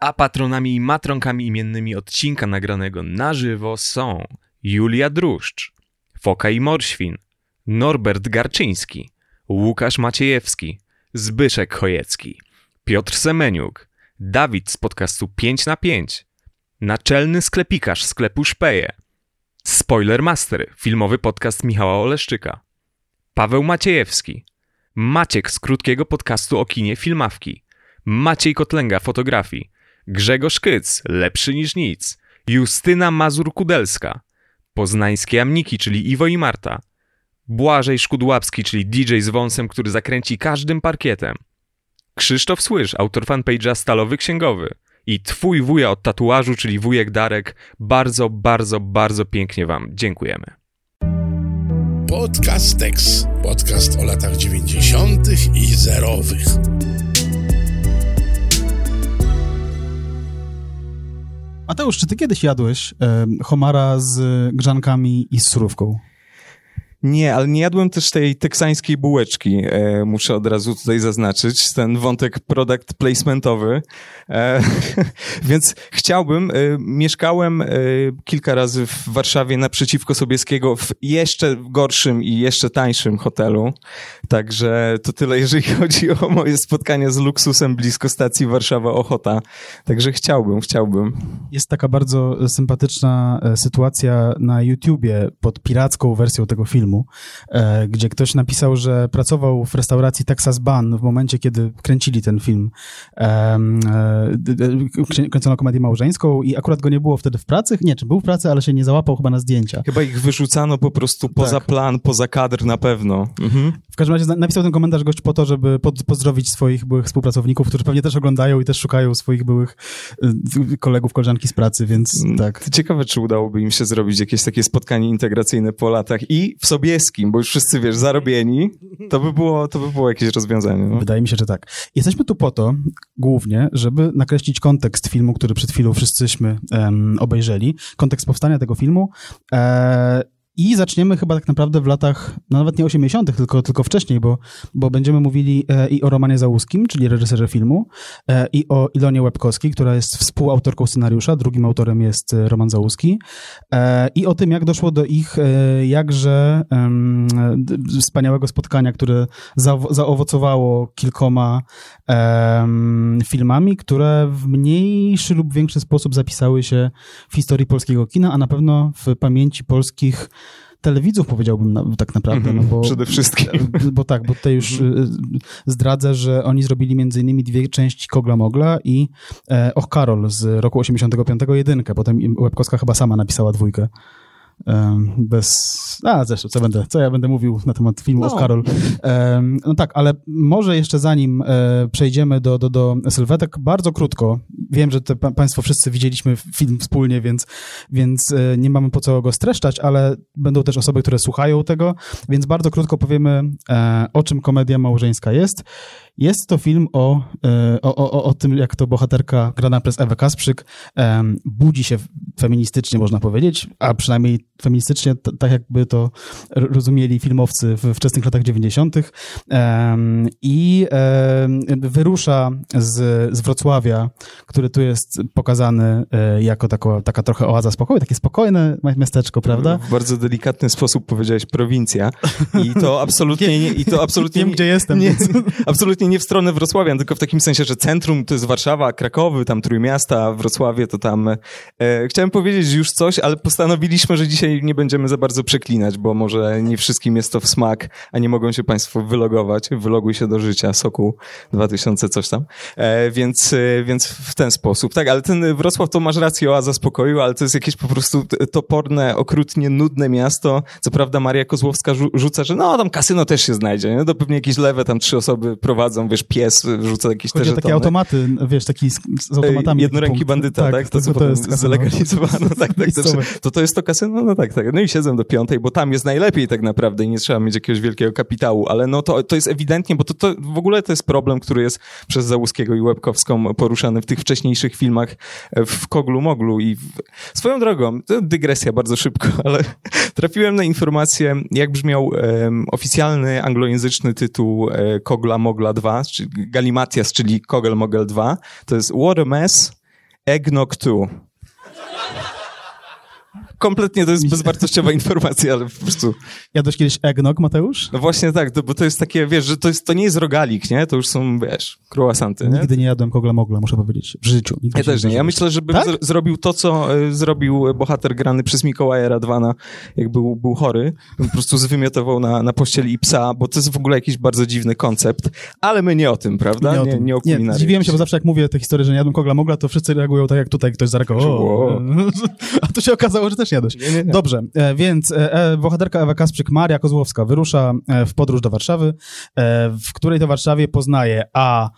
A patronami i matronkami imiennymi odcinka nagranego na żywo są Julia Druszcz, Foka i Morświn, Norbert Garczyński, Łukasz Maciejewski, Zbyszek Chojecki, Piotr Semeniuk, Dawid z podcastu 5 na 5, naczelny sklepikarz sklepu Szpeje, Spoiler Master, filmowy podcast Michała Oleszczyka, Paweł Maciejewski, Maciek z krótkiego podcastu o kinie Filmawki, Maciej Kotlęga fotografii, Grzegorz Kyc, lepszy niż nic, Justyna Mazur-Kudelska, Poznańskie Amniki, czyli Iwo i Marta, Błażej Szkudłapski, czyli DJ z wąsem, który zakręci każdym parkietem, Krzysztof Słysz, autor fanpage'a Stalowy Księgowy i twój wuja od tatuażu, czyli wujek Darek, bardzo, bardzo, bardzo pięknie wam dziękujemy. Podcastex. Podcast o latach 90. i zerowych. Mateusz, czy ty kiedyś jadłeś homara z grzankami i z surówką? Nie, ale nie jadłem też tej teksańskiej bułeczki, e, muszę od razu tutaj zaznaczyć, ten wątek product placementowy. E, więc chciałbym, e, mieszkałem e, kilka razy w Warszawie naprzeciwko Sobieskiego w jeszcze gorszym i jeszcze tańszym hotelu, także to tyle, jeżeli chodzi o moje spotkania z luksusem blisko stacji Warszawa Ochota. Także chciałbym, chciałbym. Jest taka bardzo sympatyczna e, sytuacja na YouTubie pod piracką wersją tego filmu, filmu, e, gdzie ktoś napisał, że pracował w restauracji Texas Ban w momencie, kiedy kręcili ten film. E, kręcono komedię małżeńską i akurat go nie było wtedy w pracy. Nie, czy był w pracy, ale się nie załapał chyba na zdjęcia. Chyba ich wyrzucano po prostu poza tak. plan, poza kadr na pewno. Mhm. W każdym razie napisał ten komentarz gość po to, żeby pozdrowić swoich byłych współpracowników, którzy pewnie też oglądają i też szukają swoich byłych y, kolegów, koleżanki z pracy, więc mm, tak. Ciekawe, czy udałoby im się zrobić jakieś takie spotkanie integracyjne po latach i w sobie Sobieskim, bo już wszyscy, wiesz, zarobieni, to by było, to by było jakieś rozwiązanie. No. Wydaje mi się, że tak. Jesteśmy tu po to, głównie, żeby nakreślić kontekst filmu, który przed chwilą wszyscyśmy um, obejrzeli, kontekst powstania tego filmu. E i zaczniemy chyba tak naprawdę w latach, no nawet nie 80., tylko, tylko wcześniej, bo, bo będziemy mówili e, i o Romanie Załuskim, czyli reżyserze filmu, e, i o Ilonie Łebkowskiej, która jest współautorką scenariusza, drugim autorem jest e, Roman Załuski, i o tym, jak doszło do ich jakże wspaniałego spotkania, które zaowocowało kilkoma filmami, które w mniejszy lub większy sposób zapisały się w historii polskiego kina, a na pewno w pamięci polskich telewidzów, powiedziałbym na, tak naprawdę. no bo, Przede wszystkim. Bo tak, bo tutaj już mhm. y, zdradzę, że oni zrobili między innymi dwie części Kogla Mogla i e, Och Karol z roku 85 jedynkę. Potem Łebkowska chyba sama napisała dwójkę bez... A, zresztą, co, będę, co ja będę mówił na temat filmu no. Karol. No tak, ale może jeszcze zanim e, przejdziemy do, do, do sylwetek, bardzo krótko. Wiem, że te Państwo wszyscy widzieliśmy film wspólnie, więc, więc e, nie mamy po co go streszczać, ale będą też osoby, które słuchają tego, więc bardzo krótko powiemy, e, o czym komedia małżeńska jest. Jest to film o, o, o, o tym, jak to bohaterka grana przez Ewę Kasprzyk budzi się feministycznie, można powiedzieć, a przynajmniej feministycznie, tak jakby to rozumieli filmowcy w wczesnych latach 90. I wyrusza z, z Wrocławia, który tu jest pokazany e, jako tako, taka trochę oaza spokoju, takie spokojne miasteczko, prawda? W bardzo delikatny sposób powiedziałeś prowincja i to absolutnie nie, i to absolutnie Wiem, gdzie jestem. Nie, absolutnie nie w stronę Wrocławia, tylko w takim sensie, że centrum to jest Warszawa, Krakowy, tam Trójmiasta, Wrocławie to tam... E, chciałem powiedzieć już coś, ale postanowiliśmy, że dzisiaj nie będziemy za bardzo przeklinać, bo może nie wszystkim jest to w smak, a nie mogą się Państwo wylogować. Wyloguj się do życia, soku 2000 coś tam. E, więc, e, więc w ten sposób. Tak, ale ten Wrocław to masz rację, oaza spokoju, ale to jest jakieś po prostu toporne, okrutnie nudne miasto. Co prawda Maria Kozłowska rzuca, że no tam kasyno też się znajdzie, nie? To pewnie jakieś lewe tam trzy osoby prowadzą, wiesz, pies rzuca jakieś Chodzi te takie automaty, wiesz, taki z, z automatami. Jednoręki bandyta, tak? tak? To, to, to jest zalegalizowano. tak, tak, to, to, to jest to kasyno? No tak, tak. No i siedzę do piątej, bo tam jest najlepiej tak naprawdę i nie trzeba mieć jakiegoś wielkiego kapitału, ale no to, to jest ewidentnie, bo to, to w ogóle to jest problem, który jest przez Załuskiego i Łebkowską poruszany w tych wcześniejszych filmach w Koglu Moglu i w... swoją drogą, to dygresja bardzo szybko, ale trafiłem na informację, jak brzmiał um, oficjalny anglojęzyczny tytuł e, Kogla Mogla 2, czyli Galimatias, czyli Kogel Mogel 2. To jest What a Mess Eggnog 2. Kompletnie to jest bezwartościowa informacja, ale po prostu... Jadłeś kiedyś eggnog, Mateusz? No właśnie tak, to, bo to jest takie, wiesz, że to, jest, to nie jest rogalik, nie? To już są, wiesz, croissanty, nie? Nigdy nie jadłem kogla mogla, muszę powiedzieć. W życiu. Nigdy Ja też nie. Ja myślę, żebym Tak? zro- zrobił to, co y, zrobił bohater grany przez Mikołaja Radwana, jak był, był chory. Po prostu zwymiotował na, na pościeli i psa, bo to jest w ogóle jakiś bardzo dziwny koncept. Ale my nie o tym, prawda? Nie, o Nie, tym. nie nie, kulinarii. zdziwiłem się, bo zawsze jak mówię te historie, że nie jadłem kogla mogla, to wszyscy reagują tak jak tutaj ktoś zareagował. A tu się okazało, że też jadłeś. Nie, nie, nie. Dobrze, e, więc e, e, bohaterka Ewa Kasprzyk, Maria Kozłowska, wyrusza w podróż do Warszawy, w której to Warszawie poznaje a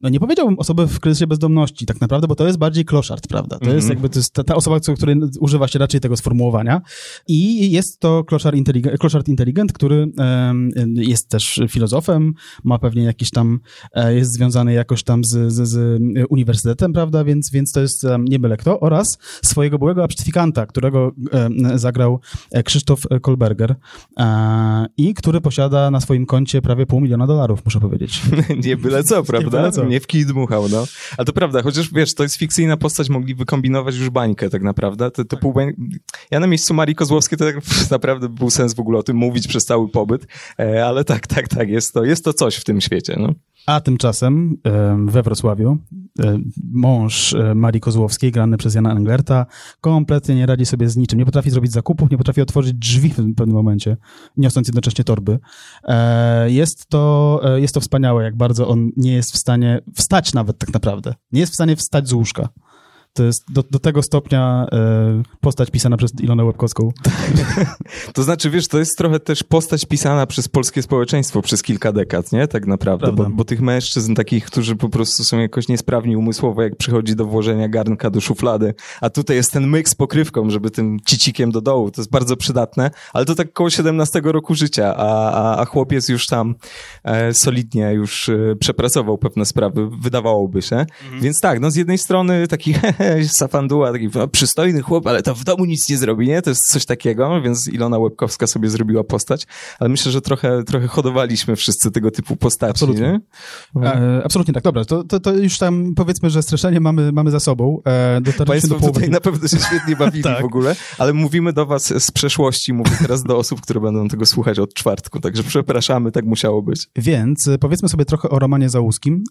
no nie powiedziałbym osoby w kryzysie bezdomności tak naprawdę, bo to jest bardziej kloszard, prawda? To jest Mhm. jakby to jest ta, ta osoba, której używa się raczej tego sformułowania i jest to kloszard inteligent, kloszard inteligent który em, jest też filozofem, ma pewnie jakiś tam, e, jest związany jakoś tam z, z, z uniwersytetem, prawda? Więc, więc to jest em, nie byle kto oraz swojego byłego absztyfikanta, którego em, zagrał e, Krzysztof Kolberger e, i który posiada na swoim koncie prawie pół miliona dolarów, muszę powiedzieć. nie byle co, prawda? byle co. Nie w kij dmuchał, no. Ale to prawda, chociaż wiesz, to jest fikcyjna postać, mogli wykombinować już bańkę tak naprawdę. To, to pół bań... Ja na miejscu Marii Kozłowskiej to tak naprawdę był sens w ogóle o tym mówić przez cały pobyt, e, ale tak, tak, tak, jest to, jest to coś w tym świecie, no. A tymczasem em, we Wrocławiu mąż e, Marii Kozłowskiej, grany przez Jana Englerta, kompletnie nie radzi sobie z niczym. Nie potrafi zrobić zakupów, nie potrafi otworzyć drzwi w pewnym momencie, niosąc jednocześnie torby. E, Jest to, e, jest to wspaniałe, jak bardzo on nie jest w stanie wstać nawet tak naprawdę. Nie jest w stanie wstać z łóżka. To jest do, do tego stopnia e, postać pisana przez Ilonę Łebkowską. To znaczy, wiesz, to jest trochę też postać pisana przez polskie społeczeństwo przez kilka dekad, nie? Tak naprawdę, bo, bo tych mężczyzn takich, którzy po prostu są jakoś niesprawni umysłowo, jak przychodzi do włożenia garnka do szuflady, a tutaj jest ten myk z pokrywką, żeby tym cicikiem do dołu, to jest bardzo przydatne, ale to tak koło 17 roku życia, a, a, a chłopiec już tam e, solidnie już e, przepracował pewne sprawy, wydawałoby się. Więc tak, no z jednej strony taki hehe, safanduła, taki no, przystojny chłop, ale to w domu nic nie zrobi, nie? To jest coś takiego, więc Ilona Łebkowska sobie zrobiła postać, ale myślę, że trochę, trochę hodowaliśmy wszyscy tego typu postaci, Absolutnie. nie? E, absolutnie tak, dobra. To, to, to już tam powiedzmy, że streszczenie mamy, mamy za sobą. E, Państwo do połowy. tutaj na pewno się świetnie bawili Tak. w ogóle, ale mówimy do was z przeszłości, mówię teraz do osób, które będą tego słuchać od czwartku, także przepraszamy, tak musiało być. Więc e, powiedzmy sobie trochę o Romanie Załuskim,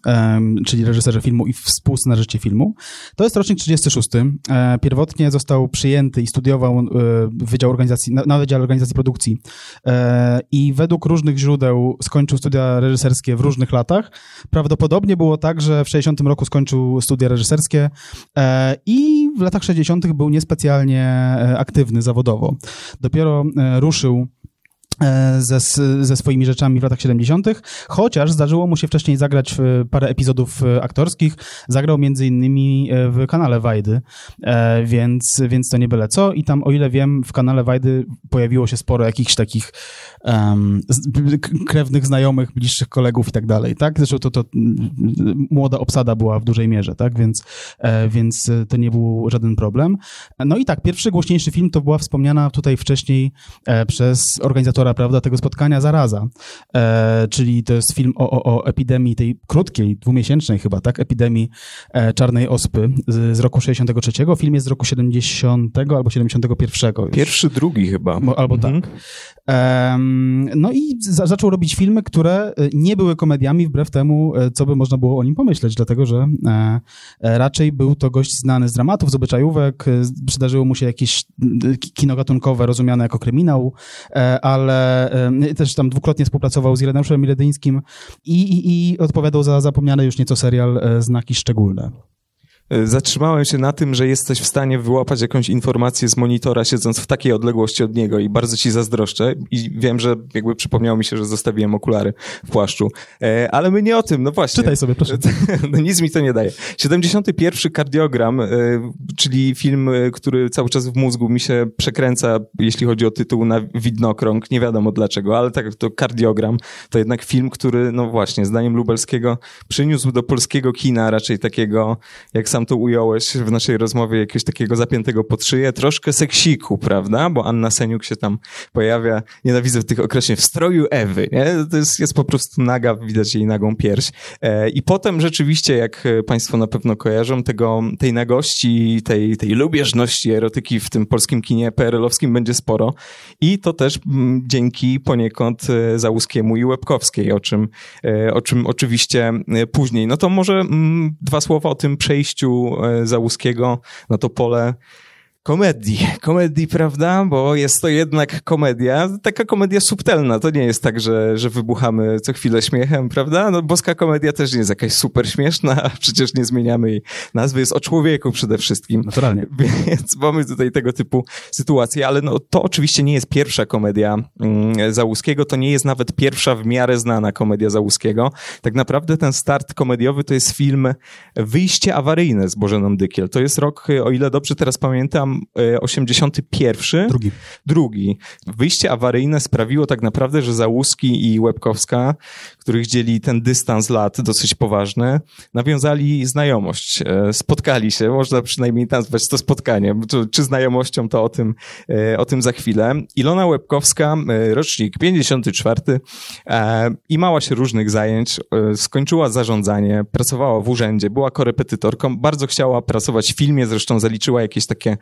czyli reżyserze filmu i współscenarzyście filmu. To jest rocznik 36. E, pierwotnie został przyjęty i studiował e, Wydział Organizacji, na, Wydziale Organizacji Produkcji e, i według różnych źródeł skończył studia reżyserskie w różnych latach. Prawdopodobnie było tak, że w 60 roku skończył studia reżyserskie i w latach 60 był niespecjalnie aktywny zawodowo. Dopiero ruszył ze, ze swoimi rzeczami w latach 70., chociaż zdarzyło mu się wcześniej zagrać parę epizodów e, aktorskich. Zagrał między innymi e, w kanale Wajdy, e, więc, więc to nie byle co. I tam, o ile wiem, w kanale Wajdy pojawiło się sporo jakichś takich k- krewnych znajomych, bliższych kolegów i tak dalej, tak? Zresztą to, to młoda obsada była w dużej mierze, tak? Więc, e, więc e, to nie był żaden problem. No i tak, pierwszy głośniejszy film to była wspomniana tutaj wcześniej e, przez organizatora, prawda, tego spotkania Zaraza, e, czyli to jest film o, o, o epidemii tej krótkiej, dwumiesięcznej chyba, tak, epidemii e, czarnej ospy z, z roku 63. Film jest z roku 70 albo 71. już. Pierwszy, drugi chyba. Mo- Albo Mhm. tak. No i za, zaczął robić filmy, które e, nie były komediami, wbrew temu, e, co by można było o nim pomyśleć, dlatego że e, raczej był to gość znany z dramatów, z obyczajówek, przydarzyło mu się jakieś kino gatunkowe rozumiane jako kryminał, e, ale e, też tam dwukrotnie współpracował z Ireneuszem Miledyńskim i, i, i odpowiadał za zapomniany już nieco serial e, Znaki Szczególne. Y, Zatrzymałem się na tym, że jesteś w stanie wyłapać jakąś informację z monitora, siedząc w takiej odległości od niego i bardzo ci zazdroszczę. I wiem, że jakby przypomniało mi się, że zostawiłem okulary w płaszczu. E, ale my nie o tym, no właśnie. Czytaj sobie, proszę. No nic mi to nie daje. 71. kardiogram, e, czyli film, e, który cały czas w mózgu mi się przekręca, jeśli chodzi o tytuł na widnokrąg. Nie wiadomo dlaczego, ale tak to kardiogram to jednak film, który, no właśnie, zdaniem Lubelskiego przyniósł do polskiego kina raczej takiego, jak sam sam to ująłeś w naszej rozmowie, jakiegoś takiego zapiętego pod szyję, troszkę seksiku, prawda? Bo Anna Seniuk się tam pojawia, nienawidzę tych określeń, w stroju Ewy, nie? To jest, jest po prostu naga, widać jej nagą pierś. E, I potem rzeczywiście, jak Państwo na pewno kojarzą, tego, tej nagości, tej, tej lubieżności erotyki w tym polskim kinie PRL-owskim będzie sporo. I to też dzięki poniekąd e, Załuskiemu i Łebkowskiej, o czym, e, o czym oczywiście później. No to może dwa słowa o tym przejściu Załuskiego na to pole komedii. Komedii, prawda? Bo jest to jednak komedia, taka komedia subtelna. To nie jest tak, że, że wybuchamy co chwilę śmiechem, prawda? No boska komedia też nie jest jakaś super śmieszna, a przecież nie zmieniamy jej nazwy. Jest o człowieku przede wszystkim. Naturalnie. Więc mamy tutaj tego typu sytuacje, ale no, to oczywiście nie jest pierwsza komedia mm, Załuskiego, to nie jest nawet pierwsza w miarę znana komedia Załuskiego. Tak naprawdę ten start komediowy to jest film Wyjście awaryjne z Bożeną Dykiel. To jest rok, o ile dobrze teraz pamiętam, 81. E, Drugi. Drugi. Wyjście awaryjne sprawiło tak naprawdę, że Załuski i Łebkowska, których dzieli ten dystans lat dosyć poważny, nawiązali znajomość. E, spotkali się, można przynajmniej nazwać to spotkaniem. Czy znajomością, to o tym, e, o tym za chwilę. Ilona Łebkowska, rocznik 54 i mała się różnych zajęć, skończyła zarządzanie, pracowała w urzędzie, była korepetytorką, bardzo chciała pracować w filmie, zresztą zaliczyła jakieś takie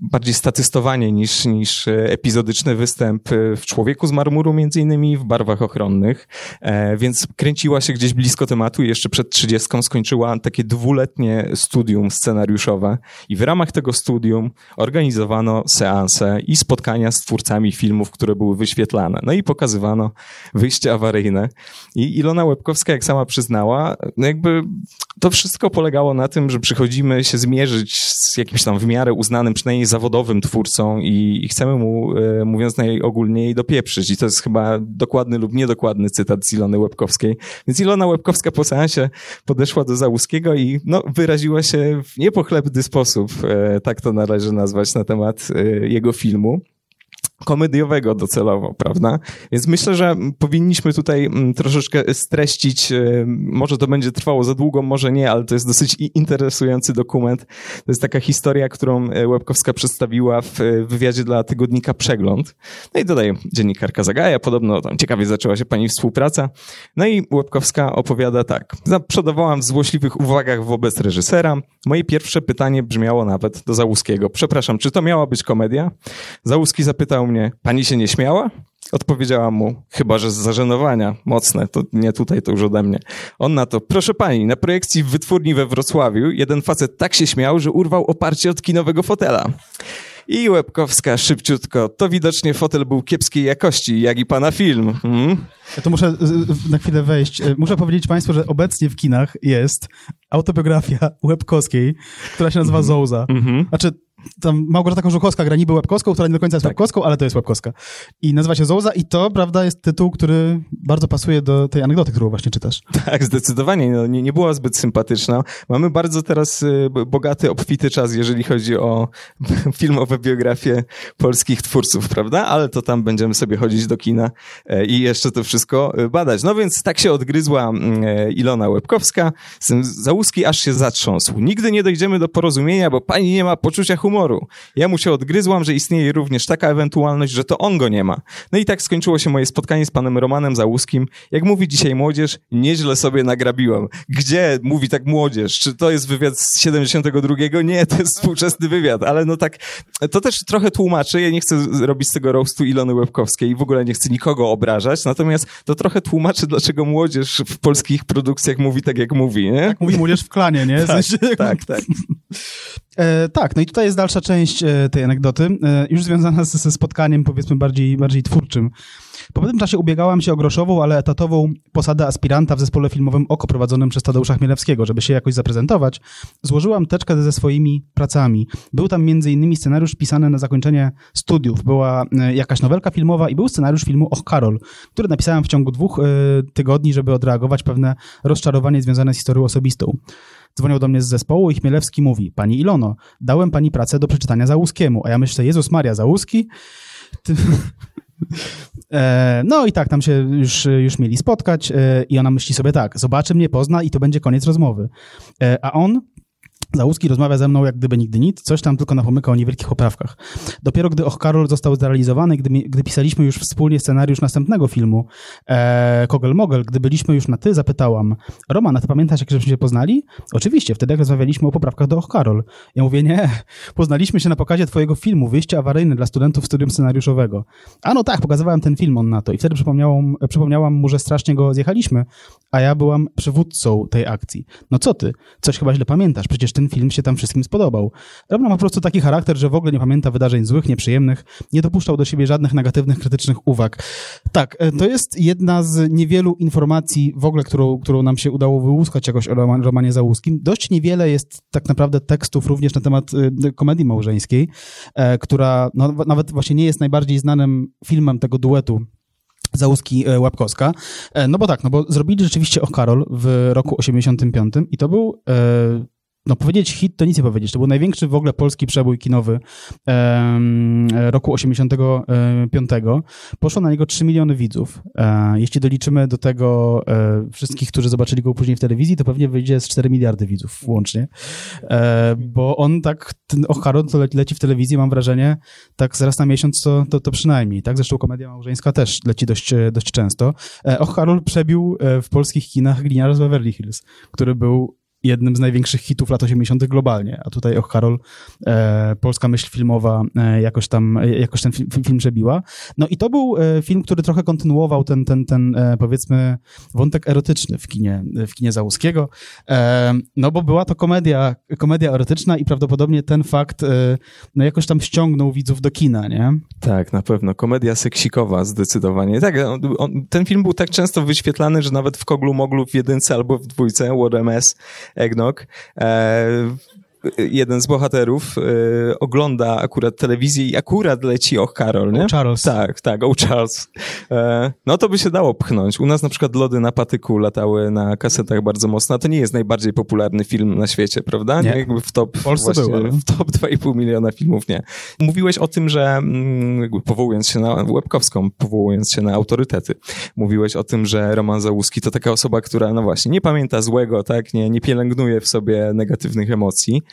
bardziej statystowanie niż, niż epizodyczny występ w Człowieku z marmuru, między innymi w barwach ochronnych, e, więc kręciła się gdzieś blisko tematu i jeszcze przed trzydziestką skończyła takie dwuletnie studium scenariuszowe i w ramach tego studium organizowano seanse i spotkania z twórcami filmów, które były wyświetlane. No i pokazywano wyjście awaryjne. I Ilona Łebkowska, jak sama przyznała, no jakby to wszystko polegało na tym, że przychodzimy się zmierzyć z jakimś tam w miarę uznanym, przynajmniej zawodowym twórcą i, i chcemy mu, e, mówiąc najogólniej, dopieprzyć. I to jest chyba dokładny lub niedokładny cytat z Ilony Łebkowskiej. Więc Ilona Łebkowska po seansie podeszła do Załuskiego i no, wyraziła się w niepochlebny sposób, e, tak to należy nazwać, na temat e, jego filmu komediowego docelowo, prawda? Więc myślę, że powinniśmy tutaj mm, troszeczkę streścić, e, może to będzie trwało za długo, może nie, ale to jest dosyć interesujący dokument. To jest taka historia, którą e, Łebkowska przedstawiła w e, wywiadzie dla tygodnika Przegląd. No i dodaje dziennikarka Zagaja, podobno tam ciekawie zaczęła się pani współpraca. No i Łebkowska opowiada tak. Zaprzodowałam w złośliwych uwagach wobec reżysera. Moje pierwsze pytanie brzmiało nawet do Załuskiego. Przepraszam, czy to miała być komedia? Załuski zapytał mnie, pani się nie śmiała? Odpowiedziałam mu, chyba że z zażenowania, mocne, to nie tutaj, to już ode mnie. On na to, proszę pani, na projekcji w wytwórni we Wrocławiu jeden facet tak się śmiał, że urwał oparcie od kinowego fotela. I Łebkowska szybciutko, to widocznie fotel był kiepskiej jakości, jak i pana film. Hmm? Ja to muszę na chwilę wejść. E, muszę powiedzieć państwu, że obecnie w kinach jest autobiografia Łebkowskiej, która się nazywa mm -hmm. Zouza. Mm -hmm. Znaczy, tam Małgorzata Kożuchowska gra niby Łebkowską, która nie do końca jest tak. Łebkowską, ale to jest Łebkowska. I nazywa się Zouza i to, prawda, jest tytuł, który bardzo pasuje do tej anegdoty, którą właśnie czytasz. Tak, zdecydowanie. No, nie, nie była zbyt sympatyczna. Mamy bardzo teraz y, bogaty, obfity czas, jeżeli chodzi o filmowe biografie polskich twórców, prawda? Ale to tam będziemy sobie chodzić do kina e, i jeszcze to wszystko y, badać. No więc tak się odgryzła mm, e, Ilona Łebkowska. Załuski aż się zatrząsł. Nigdy nie dojdziemy do porozumienia, bo pani nie ma poczucia humoru. Ja mu się odgryzłam, że istnieje również taka ewentualność, że to on go nie ma. No i tak skończyło się moje spotkanie z panem Romanem Załuskim. Jak mówi dzisiaj młodzież, nieźle sobie nagrabiłam. Gdzie mówi tak młodzież? Czy to jest wywiad z 72? Nie, to jest współczesny wywiad, ale no tak, to też trochę tłumaczy. Ja nie chcę robić z tego roastu Ilony Łebkowskiej i w ogóle nie chcę nikogo obrażać, natomiast to trochę tłumaczy, dlaczego młodzież w polskich produkcjach mówi tak, jak mówi, nie? Tak mówi młodzież w klanie, nie? tak, tak, tak. E, tak, no i tutaj jest dalsza część e, tej anegdoty, e, już związana z, ze spotkaniem, powiedzmy, bardziej, bardziej twórczym. Po pewnym czasie ubiegałam się o groszową, ale etatową posadę aspiranta w zespole filmowym Oko prowadzonym przez Tadeusza Chmielewskiego, żeby się jakoś zaprezentować. Złożyłam teczkę ze swoimi pracami. Był tam m.in. scenariusz pisany na zakończenie studiów. Była e, jakaś nowelka filmowa i był scenariusz filmu Och Karol, który napisałem w ciągu dwóch y, tygodni, żeby odreagować pewne rozczarowanie związane z historią osobistą. Dzwonią do mnie z zespołu i Chmielewski mówi, pani Ilono, dałem pani pracę do przeczytania Załuskiemu. A ja myślę, Jezus Maria, Załuski? Ty... E, no i tak, tam się już, już mieli spotkać e, i ona myśli sobie tak, zobaczy mnie, pozna i to będzie koniec rozmowy. E, a on Załuski rozmawia ze mną jak gdyby nigdy nic, coś tam tylko napomyka o niewielkich poprawkach. Dopiero gdy Och Karol został zrealizowany, gdy, gdy pisaliśmy już wspólnie scenariusz następnego filmu e, Kogel Mogel, gdy byliśmy już na ty, zapytałam Roman, a ty pamiętasz, jak żeśmy się poznali? Oczywiście, wtedy jak rozmawialiśmy o poprawkach do Och Karol. Ja mówię, nie, poznaliśmy się na pokazie twojego filmu Wyjście awaryjne dla studentów studium scenariuszowego. A no tak, pokazywałem ten film on na to i wtedy przypomniałam, przypomniałam mu, że strasznie go zjechaliśmy, a ja byłam przywódcą tej akcji. No co ty? Coś chyba źle pamiętasz, przecież ten film się tam wszystkim spodobał. Roman ma po prostu taki charakter, że w ogóle nie pamięta wydarzeń złych, nieprzyjemnych, nie dopuszczał do siebie żadnych negatywnych, krytycznych uwag. Tak, e, to jest jedna z niewielu informacji w ogóle, którą, którą nam się udało wyłuskać jakoś o Roman, Romanie Załuskim. Dość niewiele jest tak naprawdę tekstów również na temat y, komedii małżeńskiej, e, która no, nawet właśnie nie jest najbardziej znanym filmem tego duetu Załuski e, Łapkowska. E, no bo tak, no bo zrobili rzeczywiście O Karol w roku 85 i to był e, no powiedzieć hit to nic nie powiedzieć. To był największy w ogóle polski przebój kinowy em, roku 85. Poszło na niego 3 miliony widzów. E, jeśli doliczymy do tego e, wszystkich, którzy zobaczyli go później w telewizji, to pewnie wyjdzie z 4 miliardy widzów łącznie. E, bo on tak, ten Ocharon, co leci w telewizji, mam wrażenie, tak zaraz na miesiąc to, to, to przynajmniej. Tak? Zresztą komedia małżeńska też leci dość, dość często. E, Ocharol przebił e, w polskich kinach Gliniarza z Beverly Hills, który był jednym z największych hitów lat 80. globalnie, a tutaj Och Karol, e, polska myśl filmowa e, jakoś tam, e, jakoś ten film, film przebiła. No i to był e, film, który trochę kontynuował ten, ten, ten e, powiedzmy wątek erotyczny w kinie, w kinie Załuskiego, e, no bo była to komedia, komedia erotyczna i prawdopodobnie ten fakt no jakoś tam ściągnął widzów do kina, nie? Tak, na pewno. Komedia seksikowa zdecydowanie. Tak, on, on, ten film był tak często wyświetlany, że nawet w Koglu Moglu w jedynce albo w dwójce, WRMS, Eggnog. E, jeden z bohaterów e, ogląda akurat telewizję i akurat leci Och Karol, nie? O Charles. Tak, tak, O Charles. E, no to by się dało pchnąć. U nas na przykład lody na patyku latały na kasetach bardzo mocno. To nie jest najbardziej popularny film na świecie, prawda? Nie. Jakby w top, W Polsce właśnie, był, ale- w top 2,5 miliona filmów, nie. Mówiłeś o tym, że mm, jakby powołując się na Łebkowską, powołując się na autorytety, mówiłeś o tym, że Roman Załuski to taka osoba, która, no właśnie, nie pamięta złego, tak, nie, nie pielęgnuje w sobie negatywnych emocji.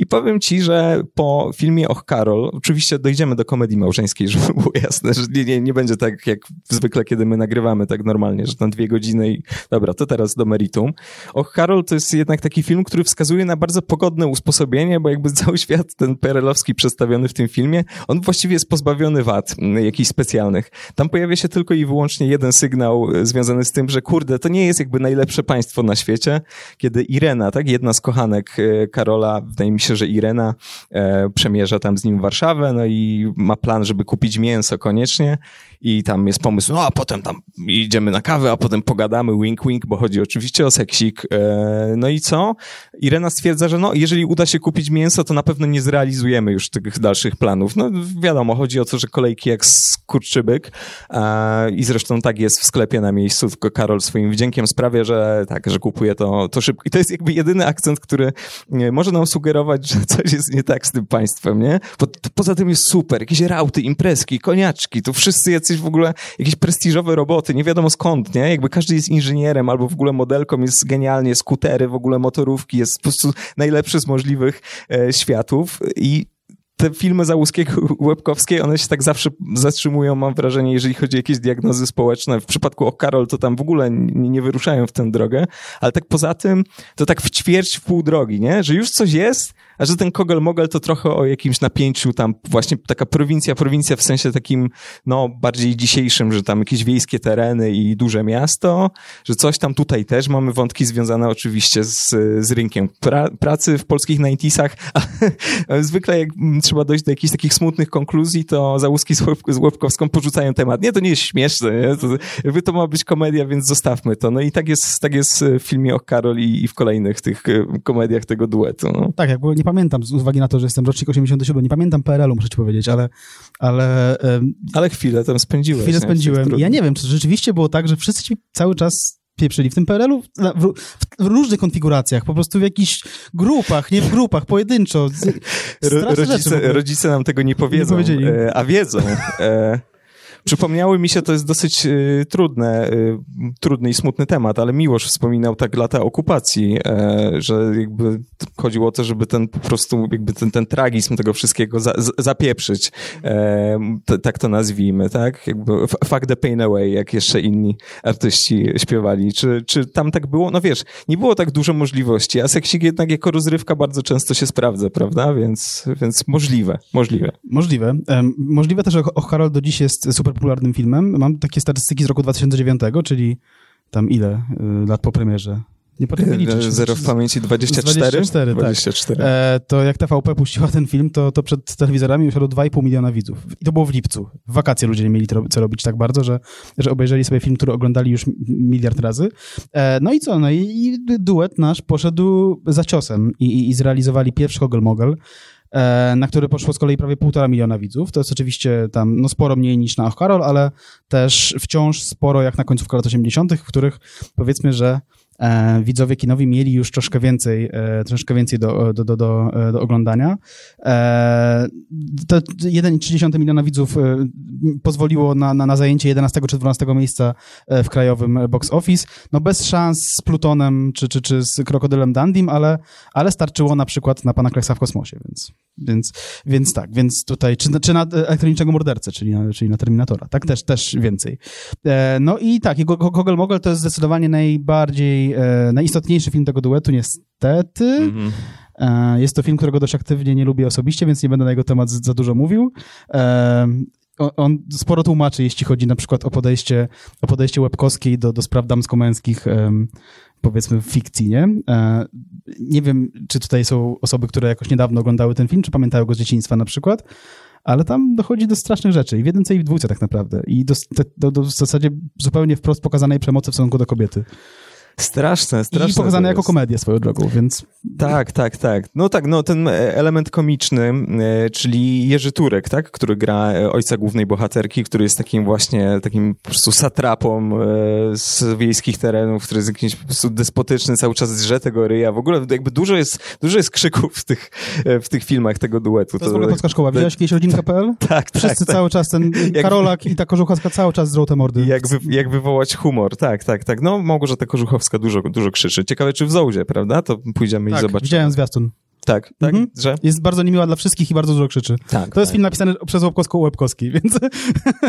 I powiem ci, że po filmie Och Karol, oczywiście dojdziemy do komedii małżeńskiej, żeby było jasne, że nie, nie, nie będzie tak jak zwykle, kiedy my nagrywamy tak normalnie, że tam dwie godziny i dobra, to teraz do meritum. Och Karol to jest jednak taki film, który wskazuje na bardzo pogodne usposobienie, bo jakby cały świat ten perelowski przedstawiony w tym filmie, on właściwie jest pozbawiony wad m, jakichś specjalnych. Tam pojawia się tylko i wyłącznie jeden sygnał e, związany z tym, że kurde, to nie jest jakby najlepsze państwo na świecie, kiedy Irena, tak, jedna z kochanek e, Karola, wydaje mi się, że Irena e, przemierza tam z nim Warszawę, no i ma plan, żeby kupić mięso koniecznie i tam jest pomysł, no a potem tam idziemy na kawę, a potem pogadamy, wink wink, bo chodzi oczywiście o seksik. E, no i co? Irena stwierdza, że no, jeżeli uda się kupić mięso, to na pewno nie zrealizujemy już tych dalszych planów. No wiadomo, chodzi o to, że kolejki jak skurczybyk e, i zresztą tak jest w sklepie na miejscu, tylko Karol swoim wdziękiem sprawia, że tak, że kupuje to, to szybko. I to jest jakby jedyny akcent, który nie, może nam sugerować, że coś jest nie tak z tym państwem, nie? Bo poza tym jest super, jakieś rauty, imprezki, koniaczki, tu wszyscy jacyś w ogóle, jakieś prestiżowe roboty, nie wiadomo skąd, nie? Jakby każdy jest inżynierem albo w ogóle modelką, jest genialnie, skutery, w ogóle motorówki, jest po prostu najlepszy z możliwych e, światów i te filmy Załuskiego, Łebkowskiej, one się tak zawsze zatrzymują, mam wrażenie, jeżeli chodzi o jakieś diagnozy społeczne. W przypadku o Karol to tam w ogóle nie, nie wyruszają w tę drogę, ale tak poza tym to tak w ćwierć, w pół drogi, nie? Że już coś jest, a że ten Kogel-Mogel to trochę o jakimś napięciu tam właśnie taka prowincja, prowincja w sensie takim no bardziej dzisiejszym, że tam jakieś wiejskie tereny i duże miasto, że coś tam tutaj też mamy wątki związane oczywiście z, z rynkiem pra, pracy w polskich 90sach, ale zwykle jak mm, trzeba dojść do jakichś takich smutnych konkluzji, to Załuski z, Łeb, z Łebkowską porzucają temat. Nie, to nie jest śmieszne, nie? To, jakby to ma być komedia, więc zostawmy to. No i tak jest, tak jest w filmie o Karol i, i w kolejnych tych e, komediach tego duetu. No. Tak, jakby nie pamiętam, z uwagi na to, że jestem rocznik 87, nie pamiętam PRL-u, muszę ci powiedzieć, ale, ale em, Ale chwilę tam spędziłeś. chwilę nie? spędziłem. Ja nie wiem, czy rzeczywiście było tak, że wszyscy ci cały czas pieprzyli w tym PRL-u w, w, w różnych konfiguracjach, po prostu w jakichś grupach, nie w grupach, pojedynczo. Ro, straszne rzeczy rodzice, rodzice nam tego nie powiedzą, powiedzieli. e, a wiedzą. Przypomniały mi się, to jest dosyć y, trudne, y, trudny i smutny temat, ale Miłosz wspominał tak lata okupacji, e, że jakby chodziło o to, żeby ten po prostu jakby ten, ten tragizm tego wszystkiego za, zapieprzyć, e, t, tak to nazwijmy, tak? Jakby fuck the pain away, jak jeszcze inni artyści śpiewali. Czy, czy tam tak było? No wiesz, nie było tak dużo możliwości, a seksik jednak jako rozrywka bardzo często się sprawdza, prawda? Więc, więc możliwe, możliwe. Możliwe. Um, możliwe też, że Harold do dziś jest super popularnym filmem. Mam takie statystyki z roku 2009, czyli tam ile y, lat po premierze? Nie potrafię liczyć. Zero w pamięci 24? 24, 24. tak. E, to jak TVP puściła ten film, to, to przed telewizorami usiadło 2,5 miliona widzów. I to było w lipcu. W wakacje ludzie nie mieli co robić tak bardzo, że, że obejrzeli sobie film, który oglądali już miliard razy. E, no i co? No i, i, duet nasz poszedł za ciosem i, i, i zrealizowali pierwszy Hogel Mogel na który poszło z kolei prawie półtora miliona widzów. To jest oczywiście tam no, sporo mniej niż na Och Karol, ale też wciąż sporo jak na końcówkę lat 80., w których powiedzmy, że e, widzowie kinowi mieli już troszkę więcej, e, troszkę więcej do, do, do, do, do oglądania. E, to 1,3 miliona widzów e, pozwoliło na, na, na zajęcie 11 czy 12 miejsca e, w krajowym box office. No bez szans z Plutonem czy, czy, czy z Krokodylem Dandim, ale, ale starczyło na przykład na Pana Kleksa w kosmosie, więc, więc, więc tak, więc tutaj, czy, czy na elektronicznego mordercę, czyli na, czyli na Terminatora, tak, też, też więcej. E, no i tak, Kogel Mogel to jest zdecydowanie najbardziej, e, najistotniejszy film tego duetu, niestety. Mm-hmm. Jest to film, którego dość aktywnie nie lubię osobiście, więc nie będę na jego temat za dużo mówił. On sporo tłumaczy, jeśli chodzi na przykład o podejście, o podejście Łebkowskiej do, do spraw damsko-męskich, powiedzmy w fikcji, nie? Nie wiem, czy tutaj są osoby, które jakoś niedawno oglądały ten film, czy pamiętają go z dzieciństwa na przykład, ale tam dochodzi do strasznych rzeczy i w jedynce i w dwójce tak naprawdę i do, do, do w zasadzie zupełnie wprost pokazanej przemocy w stosunku do kobiety. Straszne, straszne. I pokazane jako komedię swoją drogą, więc... Tak, tak, tak. No tak, no ten e, element komiczny, e, czyli Jerzy Turek, tak, który gra e, ojca głównej bohaterki, który jest takim właśnie, takim po prostu satrapą z wiejskich terenów, który jest jakiś po prostu despotyczny, cały czas drze tego ryja. W ogóle jakby dużo jest, dużo jest krzyków w tych, w tych filmach tego duetu. To jest w ogóle polska szkoła. Widziałeś kiedyś rodzinka.pl? Tak, Wszyscy tak, tak. cały czas, ten Karolak i ta Kożuchowska cały czas zrą te mordy. Jak, wy, jak wywołać humor, tak, tak, tak. No Małgorzata Kożuchowska dużo, dużo krzyczy. Ciekawe, czy w Zołdzie, prawda? To pójdziemy tak, i zobaczymy. widziałem zwiastun. Tak, tak, mhm. że? Jest bardzo niemiła dla wszystkich i bardzo dużo krzyczy. Tak, to jest tak. film napisany przez Łebkowską Łebkowski, więc...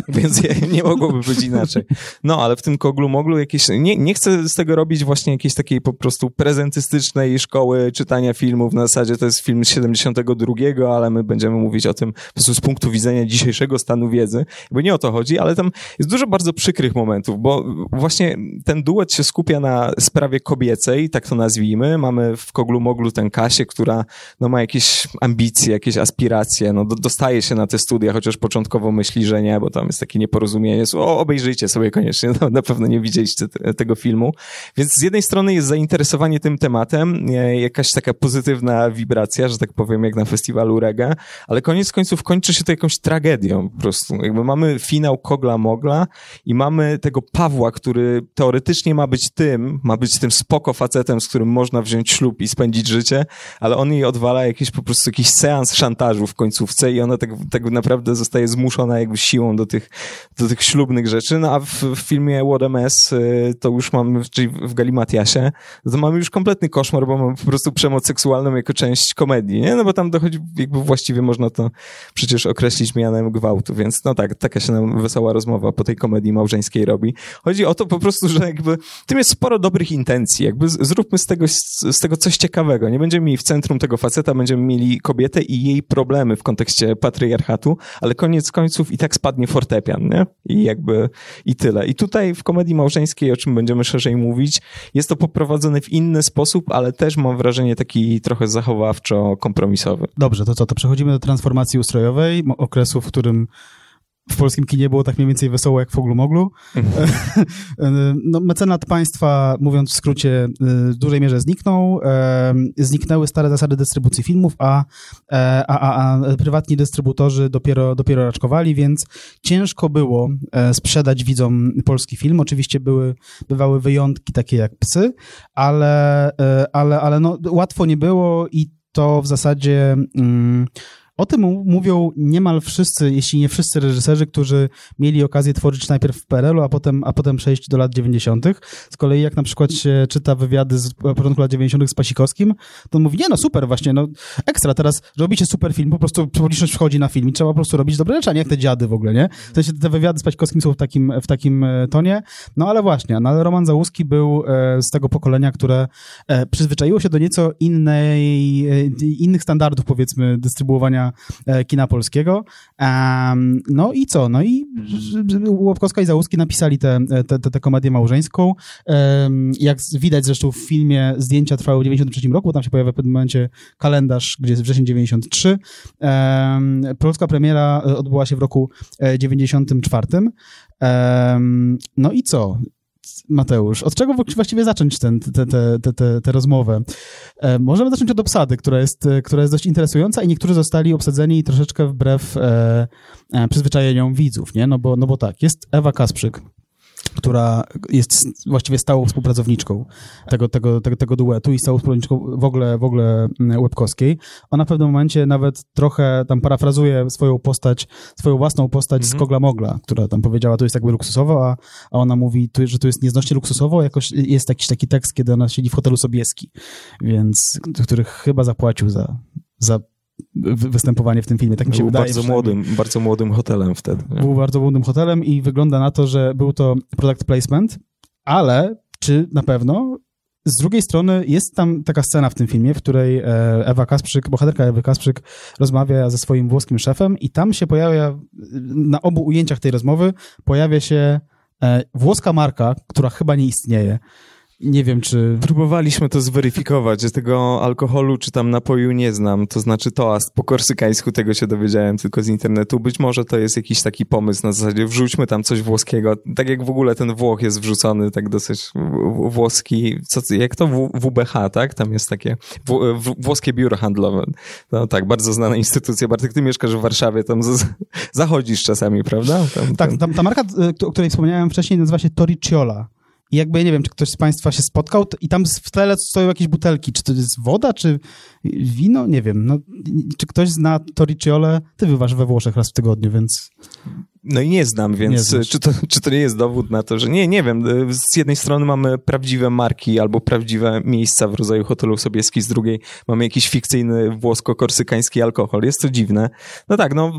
więc nie mogłoby być inaczej. No, ale w tym Koglu Moglu jakieś... Nie, nie chcę z tego robić właśnie jakiejś takiej po prostu prezentystycznej szkoły czytania filmów. Na zasadzie to jest film z 72, ale my będziemy mówić o tym po prostu z punktu widzenia dzisiejszego stanu wiedzy, bo nie o to chodzi, ale tam jest dużo bardzo przykrych momentów, bo właśnie ten duet się skupia na sprawie kobiecej, tak to nazwijmy. Mamy w Koglu Moglu tę Kasię, która no, ma jakieś ambicje, jakieś aspiracje, no, do, dostaje się na te studia, chociaż początkowo myśli, że nie, bo tam jest takie nieporozumienie. O, obejrzyjcie sobie koniecznie, no, na pewno nie widzieliście te, tego filmu. Więc z jednej strony jest zainteresowanie tym tematem, jakaś taka pozytywna wibracja, że tak powiem, jak na festiwalu reggae, ale koniec końców kończy się to jakąś tragedią po prostu. Jakby mamy finał Kogla Mogla i mamy tego Pawła, który teoretycznie ma być tym, ma być tym spoko facetem, z którym można wziąć ślub i spędzić życie, ale on jej odwala jakiś po prostu jakiś seans szantażu w końcówce i ona tak, tak naprawdę zostaje zmuszona jakby siłą do tych, do tych ślubnych rzeczy, no a w, w filmie What a Mess y, to już mamy, czyli w Galimatiasie, to mamy już kompletny koszmar, bo mamy po prostu przemoc seksualną jako część komedii, nie? No bo tam dochodzi, jakby właściwie można to przecież określić mianem gwałtu, więc no tak, taka się nam wesoła rozmowa po tej komedii małżeńskiej robi. Chodzi o to po prostu, że jakby tym jest sporo dobrych intencji, jakby zróbmy z tego, z tego coś ciekawego, nie będziemy mieli w centrum tego faceta, będziemy mieli kobietę i jej problemy w kontekście patriarchatu, ale koniec końców i tak spadnie fortepian, nie? I jakby, i tyle. I tutaj w komedii małżeńskiej, o czym będziemy szerzej mówić, jest to poprowadzone w inny sposób, ale też mam wrażenie taki trochę zachowawczo-kompromisowy. Dobrze, to co, to przechodzimy do transformacji ustrojowej, okresu, w którym w polskim kinie było tak mniej więcej wesoło jak w Oglu Moglu. Mhm. no, mecenat państwa, mówiąc w skrócie, w dużej mierze zniknął. Zniknęły stare zasady dystrybucji filmów, a, a, a, a prywatni dystrybutorzy dopiero, dopiero raczkowali, więc ciężko było sprzedać widzom polski film. Oczywiście były, bywały wyjątki takie jak psy, ale, ale, ale no, łatwo nie było i to w zasadzie... Mm, O tym mówią niemal wszyscy, jeśli nie wszyscy reżyserzy, którzy mieli okazję tworzyć najpierw w PRL-u, a potem, a potem przejść do lat 90. Z kolei jak na przykład się czyta wywiady z początku lat 90. z Pasikowskim, to on mówi, nie no super właśnie, no ekstra, teraz robicie super film, po prostu publiczność wchodzi na film i trzeba po prostu robić dobre rzeczy, a nie jak te dziady w ogóle, nie? W sensie te wywiady z Pasikowskim są w takim, w takim e, tonie, no ale właśnie, no ale Roman Załuski był e, z tego pokolenia, które e, przyzwyczaiło się do nieco innej, innych standardów, powiedzmy, dystrybuowania e, kina polskiego. Em, no i co? No i Łopkowska i Załuski napisali tę te, te, te, komedię małżeńską. Em, jak widać zresztą w filmie, zdjęcia trwały w 93 roku, bo tam się pojawia w pewnym momencie kalendarz, gdzie jest wrzesień 93. Em, polska premiera e, odbyła się w roku e, 94. Em, no i co? Mateusz, od czego właściwie zacząć tę te, te, te, te, te rozmowę? E, możemy zacząć od obsady, która jest, e, która jest dość interesująca i niektórzy zostali obsadzeni troszeczkę wbrew e, e, przyzwyczajeniom widzów, nie? No bo, no bo tak, jest Ewa Kasprzyk, która jest właściwie stałą współpracowniczką tego, tego, tego, tego duetu i stałą współpracowniczką w ogóle, w ogóle Łebkowskiej. Ona w pewnym momencie nawet trochę tam parafrazuje swoją postać, swoją własną postać z Kogla Mogla, która tam powiedziała, to jest jakby luksusowo, a, a ona mówi, że to jest nieznośnie luksusowo, jakoś jest jakiś taki tekst, kiedy ona siedzi w hotelu Sobieski, więc, który chyba zapłacił za, za występowanie w tym filmie. Tak mi się Był wydaje. bardzo młodym, bardzo młodym hotelem wtedy. nie? Był bardzo młodym hotelem i wygląda na to, że był to product placement, ale czy na pewno? Z drugiej strony jest tam taka scena w tym filmie, w której e, Ewa Kasprzyk, bohaterka Ewy Kasprzyk rozmawia ze swoim włoskim szefem i tam się pojawia, na obu ujęciach tej rozmowy pojawia się e, włoska marka, która chyba nie istnieje. Nie wiem, czy... Próbowaliśmy to zweryfikować, że tego alkoholu czy tam napoju nie znam, to znaczy toast po korsykańsku, tego się dowiedziałem tylko z internetu. Być może to jest jakiś taki pomysł na zasadzie wrzućmy tam coś włoskiego, tak jak w ogóle ten Włoch jest wrzucony, tak dosyć włoski, co, jak to w, WBH, tak? Tam jest takie w, w, włoskie biuro handlowe. No tak, bardzo znana instytucja. Bartek, ty mieszkasz w Warszawie, tam z, zachodzisz czasami, prawda? Tam, Tak, tam- ta, marka, y, o której wspomniałem wcześniej, nazywa się Toriciola. I jakby, ja nie wiem, czy ktoś z Państwa się spotkał i tam w tle stoją jakieś butelki. Czy to jest woda, czy wino? Nie wiem. No, czy ktoś zna Toriciolę? Ty bywasz we Włoszech raz w tygodniu, więc... No i nie znam, Nie więc znasz. czy, to, czy to nie jest dowód na to, że nie, nie wiem. Z jednej strony mamy prawdziwe marki albo prawdziwe miejsca w rodzaju hotelu Sobieski, z drugiej mamy jakiś fikcyjny włosko-korsykański alkohol. Jest to dziwne. No tak, no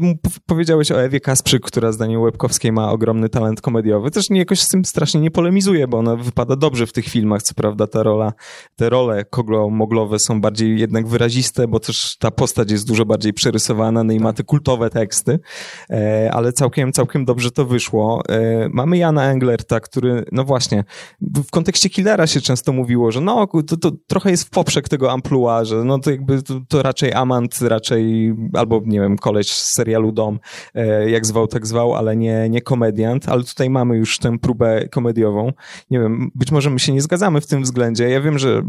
powiedziałeś o Ewie Kasprzyk, która zdaniem Łebkowskiej ma ogromny talent komediowy. Też nie, jakoś z tym strasznie nie polemizuje, bo ona wypada dobrze w tych filmach. Co prawda ta rola, te role koglo-moglowe są bardziej jednak wyraziste, bo też ta postać jest dużo bardziej przerysowana, no i ma te kultowe teksty, e, ale całkiem, całkiem dobrze to wyszło. E, mamy Jana Englerta, który, no właśnie, w kontekście Killera się często mówiło, że no, to, to trochę jest w poprzek tego amplua, że no to jakby to, to raczej amant, raczej albo, nie wiem, koleś z serialu Dom, e, jak zwał, tak zwał, ale nie, nie komediant, ale tutaj mamy już tę próbę komediową. Nie wiem, być może my się nie zgadzamy w tym względzie. Ja wiem, że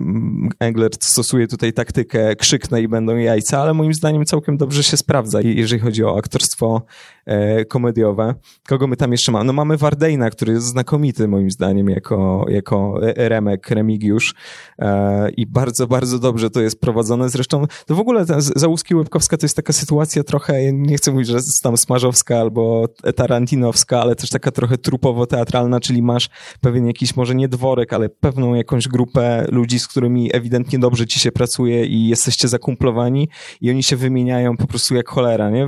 Englert stosuje tutaj taktykę krzyknę i będą jajca, ale moim zdaniem całkiem dobrze się sprawdza, je- jeżeli chodzi o aktorstwo komediowe. Kogo my tam jeszcze mamy? No mamy Wardejna, który jest znakomity moim zdaniem jako, jako e- Remek, Remigiusz e, i bardzo, bardzo dobrze to jest prowadzone. Zresztą to w ogóle Załuski Łebkowska to jest taka sytuacja trochę, nie chcę mówić, że tam smażowska albo tarantinowska, ale też taka trochę trupowo-teatralna, czyli masz pewien jakiś może nie dworek, ale pewną jakąś grupę ludzi, z którymi ewidentnie dobrze ci się pracuje i jesteście zakumplowani i oni się wymieniają po prostu jak cholera, nie?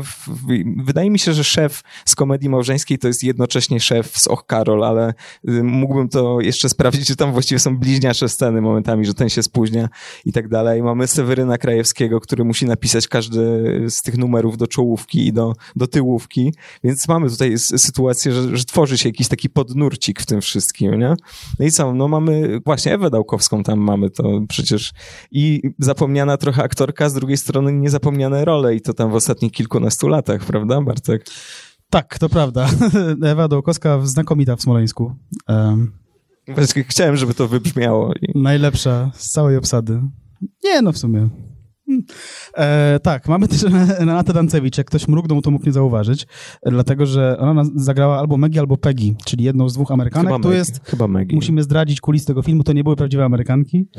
Wydaje mi się, że szef z komedii małżeńskiej to jest jednocześnie szef z Och Karol, ale y, mógłbym to jeszcze sprawdzić, czy tam właściwie są bliźniacze sceny momentami, że ten się spóźnia i tak dalej. Mamy Seweryna Krajewskiego, który musi napisać każdy z tych numerów do czołówki i do, do tyłówki, więc mamy tutaj sytuację, że, że tworzy się jakiś taki podnurcik w tym wszystkim, nie? No i co, no mamy właśnie Ewę Dałkowską tam mamy, to przecież i zapomniana trochę aktorka, z drugiej strony niezapomniane role i to tam w ostatnich kilkunastu latach, prawda Bartek? Tak, to prawda. Ewa Dołkowska znakomita w Smoleńsku. Um, Chciałem, żeby to wybrzmiało. Najlepsza z całej obsady. Nie, no w sumie. Hmm. E, tak, mamy też Renatę Dancewicz. Jak ktoś mrugnął, to mógł nie zauważyć, dlatego że ona zagrała albo Maggie, albo Peggy, czyli jedną z dwóch Amerykanek. Chyba Tu Maggie. jest, Chyba Maggie. musimy zdradzić kulis tego filmu, to nie były prawdziwe Amerykanki.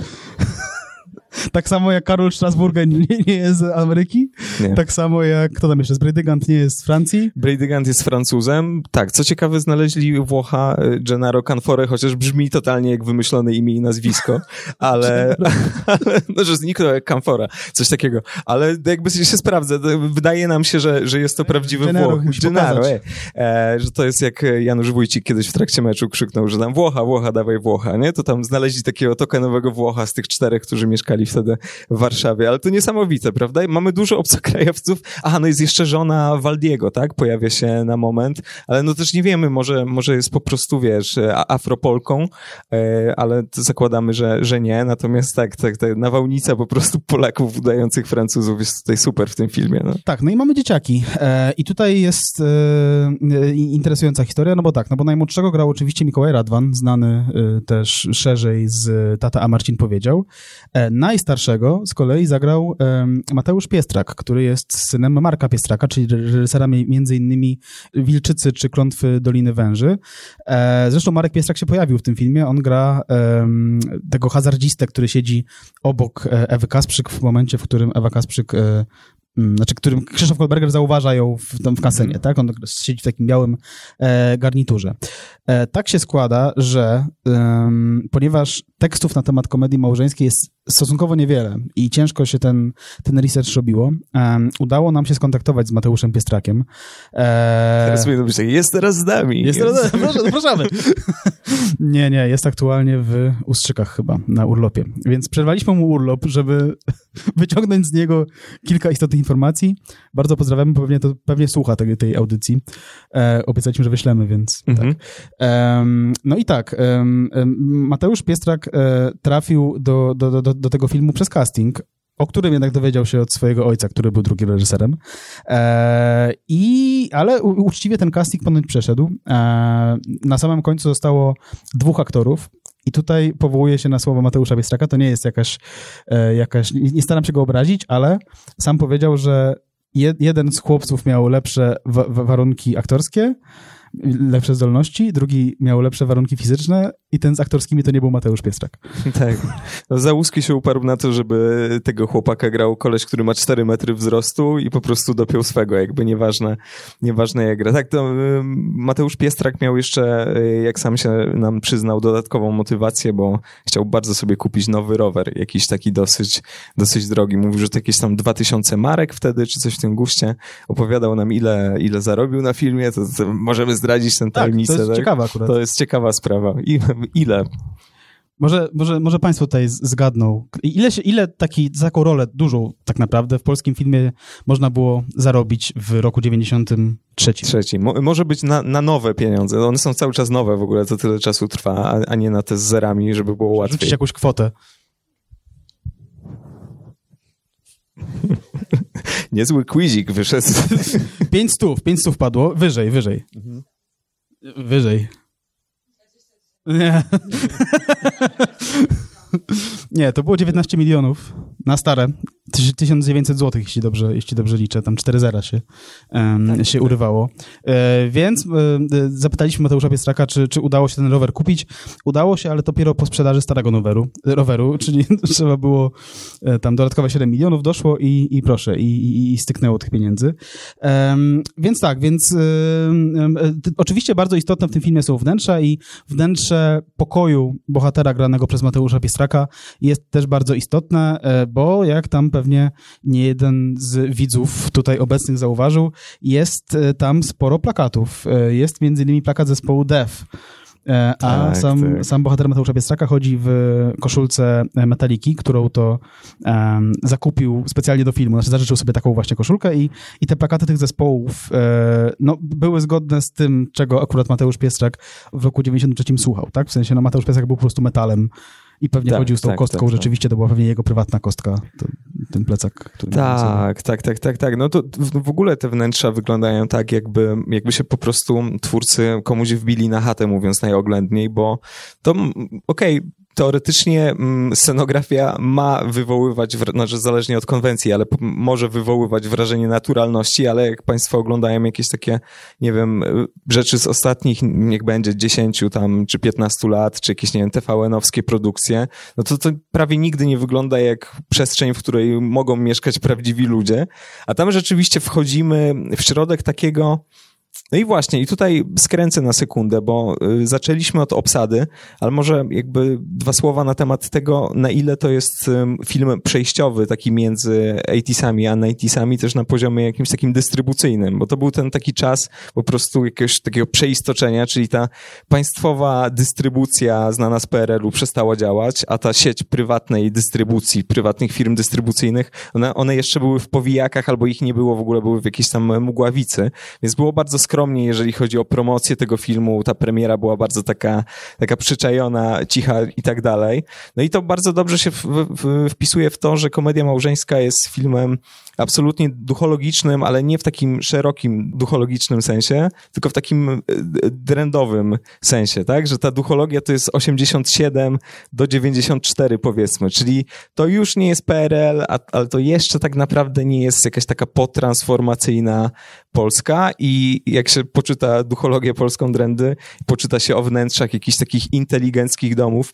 Tak samo jak Karol Strasburger nie, nie jest z Ameryki, Nie. tak samo jak, kto tam jeszcze, z Bradygant nie jest z Francji. Brady Gant jest Francuzem. Tak, co ciekawe, znaleźli Włocha y, Gennaro Canfore, chociaż brzmi totalnie jak wymyślone imię i nazwisko, ale, ale no, że zniknął jak Canfora, coś takiego. Ale jakby się sprawdza, to wydaje nam się, że, że jest to prawdziwy Gennaro Włoch. Gennaro, e, e, że to jest jak Janusz Wójcik kiedyś w trakcie meczu krzyknął, że tam Włocha, Włocha, dawaj Włocha, nie? To tam znaleźli takiego tokenowego Włocha z tych czterech, którzy mieszkali wtedy w Warszawie, ale to niesamowite, prawda? Mamy dużo obcokrajowców. Aha, no jest jeszcze żona Waldiego, tak? Pojawia się na moment, ale no też nie wiemy, może, może jest po prostu, wiesz, afropolką, e, ale zakładamy, że, że nie. Natomiast tak, tak, tak, nawałnica po prostu Polaków udających Francuzów jest tutaj super w tym filmie, no. Tak, no i mamy dzieciaki. E, I tutaj jest e, interesująca historia, no bo tak, no bo najmłodszego grał oczywiście Mikołaj Radwan, znany też szerzej z Tata A Marcin powiedział. E, najstarszego z kolei zagrał e, Mateusz Piestrak, który jest synem Marka Piestraka, czyli reżysera mi- między innymi Wilczycy czy Klątwy Doliny Węży. E, zresztą Marek Piestrak się pojawił w tym filmie, on gra em, tego hazardzistę, który siedzi obok e, Ewy Kasprzyk w momencie, w którym Ewa Kasprzyk e, znaczy, którym Krzysztof Kolberger zauważa ją w, tam w kasenie, tak? On siedzi w takim białym e, garniturze. E, tak się składa, że em, ponieważ tekstów na temat komedii małżeńskiej jest stosunkowo niewiele i ciężko się ten, ten research robiło, em, udało nam się skontaktować z Mateuszem Piestrakiem. E, Teraz mówię, że jest teraz z nami. jest teraz, proszę, zapraszamy. Nie, nie, jest aktualnie w Ustrzykach chyba, na urlopie. Więc przerwaliśmy mu urlop, żeby wyciągnąć z niego kilka istotnych informacji. Bardzo pozdrawiamy, bo pewnie, to, pewnie słucha tej, tej audycji. E, obiecaliśmy, że wyślemy, więc Mhm. tak. No i tak, Mateusz Piestrak e, trafił do, do, do, do, tego filmu przez casting, o którym jednak dowiedział się od swojego ojca, który był drugim reżyserem. E, I, ale u, uczciwie ten casting ponoć przeszedł. E, na samym końcu zostało dwóch aktorów. I tutaj powołuje się na słowa Mateusza Biestraka. To nie jest jakaś, e, jakaś nie, nie staram się go obrazić, ale sam powiedział, że je, jeden z chłopców miał lepsze wa- warunki aktorskie, lepsze zdolności, drugi miał lepsze warunki fizyczne i ten z aktorskimi to nie był Mateusz Piestrak. Tak. No, Załuski się uparł na to, żeby tego chłopaka grał koleś, który ma 4 metry wzrostu i po prostu dopiął swego, jakby nieważne, nieważne jak gra. Tak, to ym, Mateusz Piestrak miał jeszcze, y, jak sam się nam przyznał, dodatkową motywację, bo chciał bardzo sobie kupić nowy rower, jakiś taki dosyć, dosyć drogi. Mówił, że to jakieś tam 2000 marek wtedy, czy coś w tym guście. Opowiadał nam, ile, ile zarobił na filmie, to, to możemy zdradzić tę Tak, tajemnicę. to jest tak? ciekawe akurat. To jest ciekawa sprawa. I, ile? Może, może, może Państwo tutaj zgadną, ile, się, ile taki, za taką rolę dużą tak naprawdę w polskim filmie można było zarobić w roku 93? Trzeci. Mo może być na, na nowe pieniądze. One są cały czas nowe w ogóle, to tyle czasu trwa, a, a nie na te z zerami, żeby było łatwiej. Rzucić jakąś kwotę. Niezły quizik wyszedł. Pięć stów, pięć stów padło. Wyżej, wyżej. Wyżej. Nie. Nie, to było 19 milionów na stare. Tyś- 1900 zł, jeśli dobrze, jeśli dobrze liczę. Tam 4 zera się, em, się urywało. E, więc e, e, zapytaliśmy Mateusza Piestraka, czy, czy udało się ten rower kupić. Udało się, ale dopiero po sprzedaży starego roweru, roweru czyli trzeba było e, tam dodatkowe 7 milionów doszło i, i proszę, i, i, i styknęło tych pieniędzy. Więc tak, więc e, ty- oczywiście bardzo istotne w tym filmie są wnętrza i wnętrze pokoju bohatera granego przez Mateusza Piestraka jest też bardzo istotne, e, bo jak tam pewnie nie jeden z widzów tutaj obecnych zauważył, jest e, tam sporo plakatów. E, Jest między innymi plakat zespołu Def. E, A Tak, sam, tak. sam bohater Mateusza Piestraka chodzi w koszulce Metaliki, którą to em, zakupił specjalnie do filmu. Znaczy zażyczył sobie taką właśnie koszulkę i, i te plakaty tych zespołów e, no, były zgodne z tym, czego akurat Mateusz Piestrak w roku 93 słuchał, tak? W sensie, no Mateusz Piestrak był po prostu metalem i pewnie Tak, chodził z tą tak, kostką. tak, tak. Rzeczywiście to była pewnie jego prywatna kostka, to, ten plecak. Który. Tak, tak, tak, tak, tak. No to w, ogóle te wnętrza wyglądają tak, jakby, jakby się po prostu twórcy komuś wbili na chatę, mówiąc najoględniej, bo to, okej, teoretycznie mm, scenografia ma wywoływać, znaczy zależnie od konwencji, ale może wywoływać wrażenie naturalności, ale jak Państwo oglądają jakieś takie, nie wiem, rzeczy z ostatnich, niech będzie 10 tam, czy 15 lat, czy jakieś, nie wiem, TVN-owskie produkcje, no to to prawie nigdy nie wygląda jak przestrzeń, w której mogą mieszkać prawdziwi ludzie, a tam rzeczywiście wchodzimy w środek takiego, no i właśnie, i tutaj skręcę na sekundę, bo y, zaczęliśmy od obsady, ale może jakby dwa słowa na temat tego, na ile to jest film przejściowy, taki między 80sami a 90sami, też na poziomie jakimś takim dystrybucyjnym, bo to był ten taki czas po prostu jakiegoś takiego przeistoczenia, czyli ta państwowa dystrybucja znana z PRL-u przestała działać, a ta sieć prywatnej dystrybucji, prywatnych firm dystrybucyjnych, one, one jeszcze były w powijakach, albo ich nie było w ogóle, były w jakiejś tam mgławicy, więc było bardzo skromnie, jeżeli chodzi o promocję tego filmu. Ta premiera była bardzo taka, taka przyczajona, cicha i tak dalej. No i to bardzo dobrze się w, w, wpisuje w to, że komedia małżeńska jest filmem absolutnie duchologicznym, ale nie w takim szerokim duchologicznym sensie, tylko w takim e, drędowym sensie, tak? Że ta duchologia to jest 87 do 94 powiedzmy, czyli to już nie jest PRL, ale to jeszcze tak naprawdę nie jest jakaś taka potransformacyjna Polska i jak się poczyta duchologię polską drędy, poczyta się o wnętrzach jakichś takich inteligenckich domów,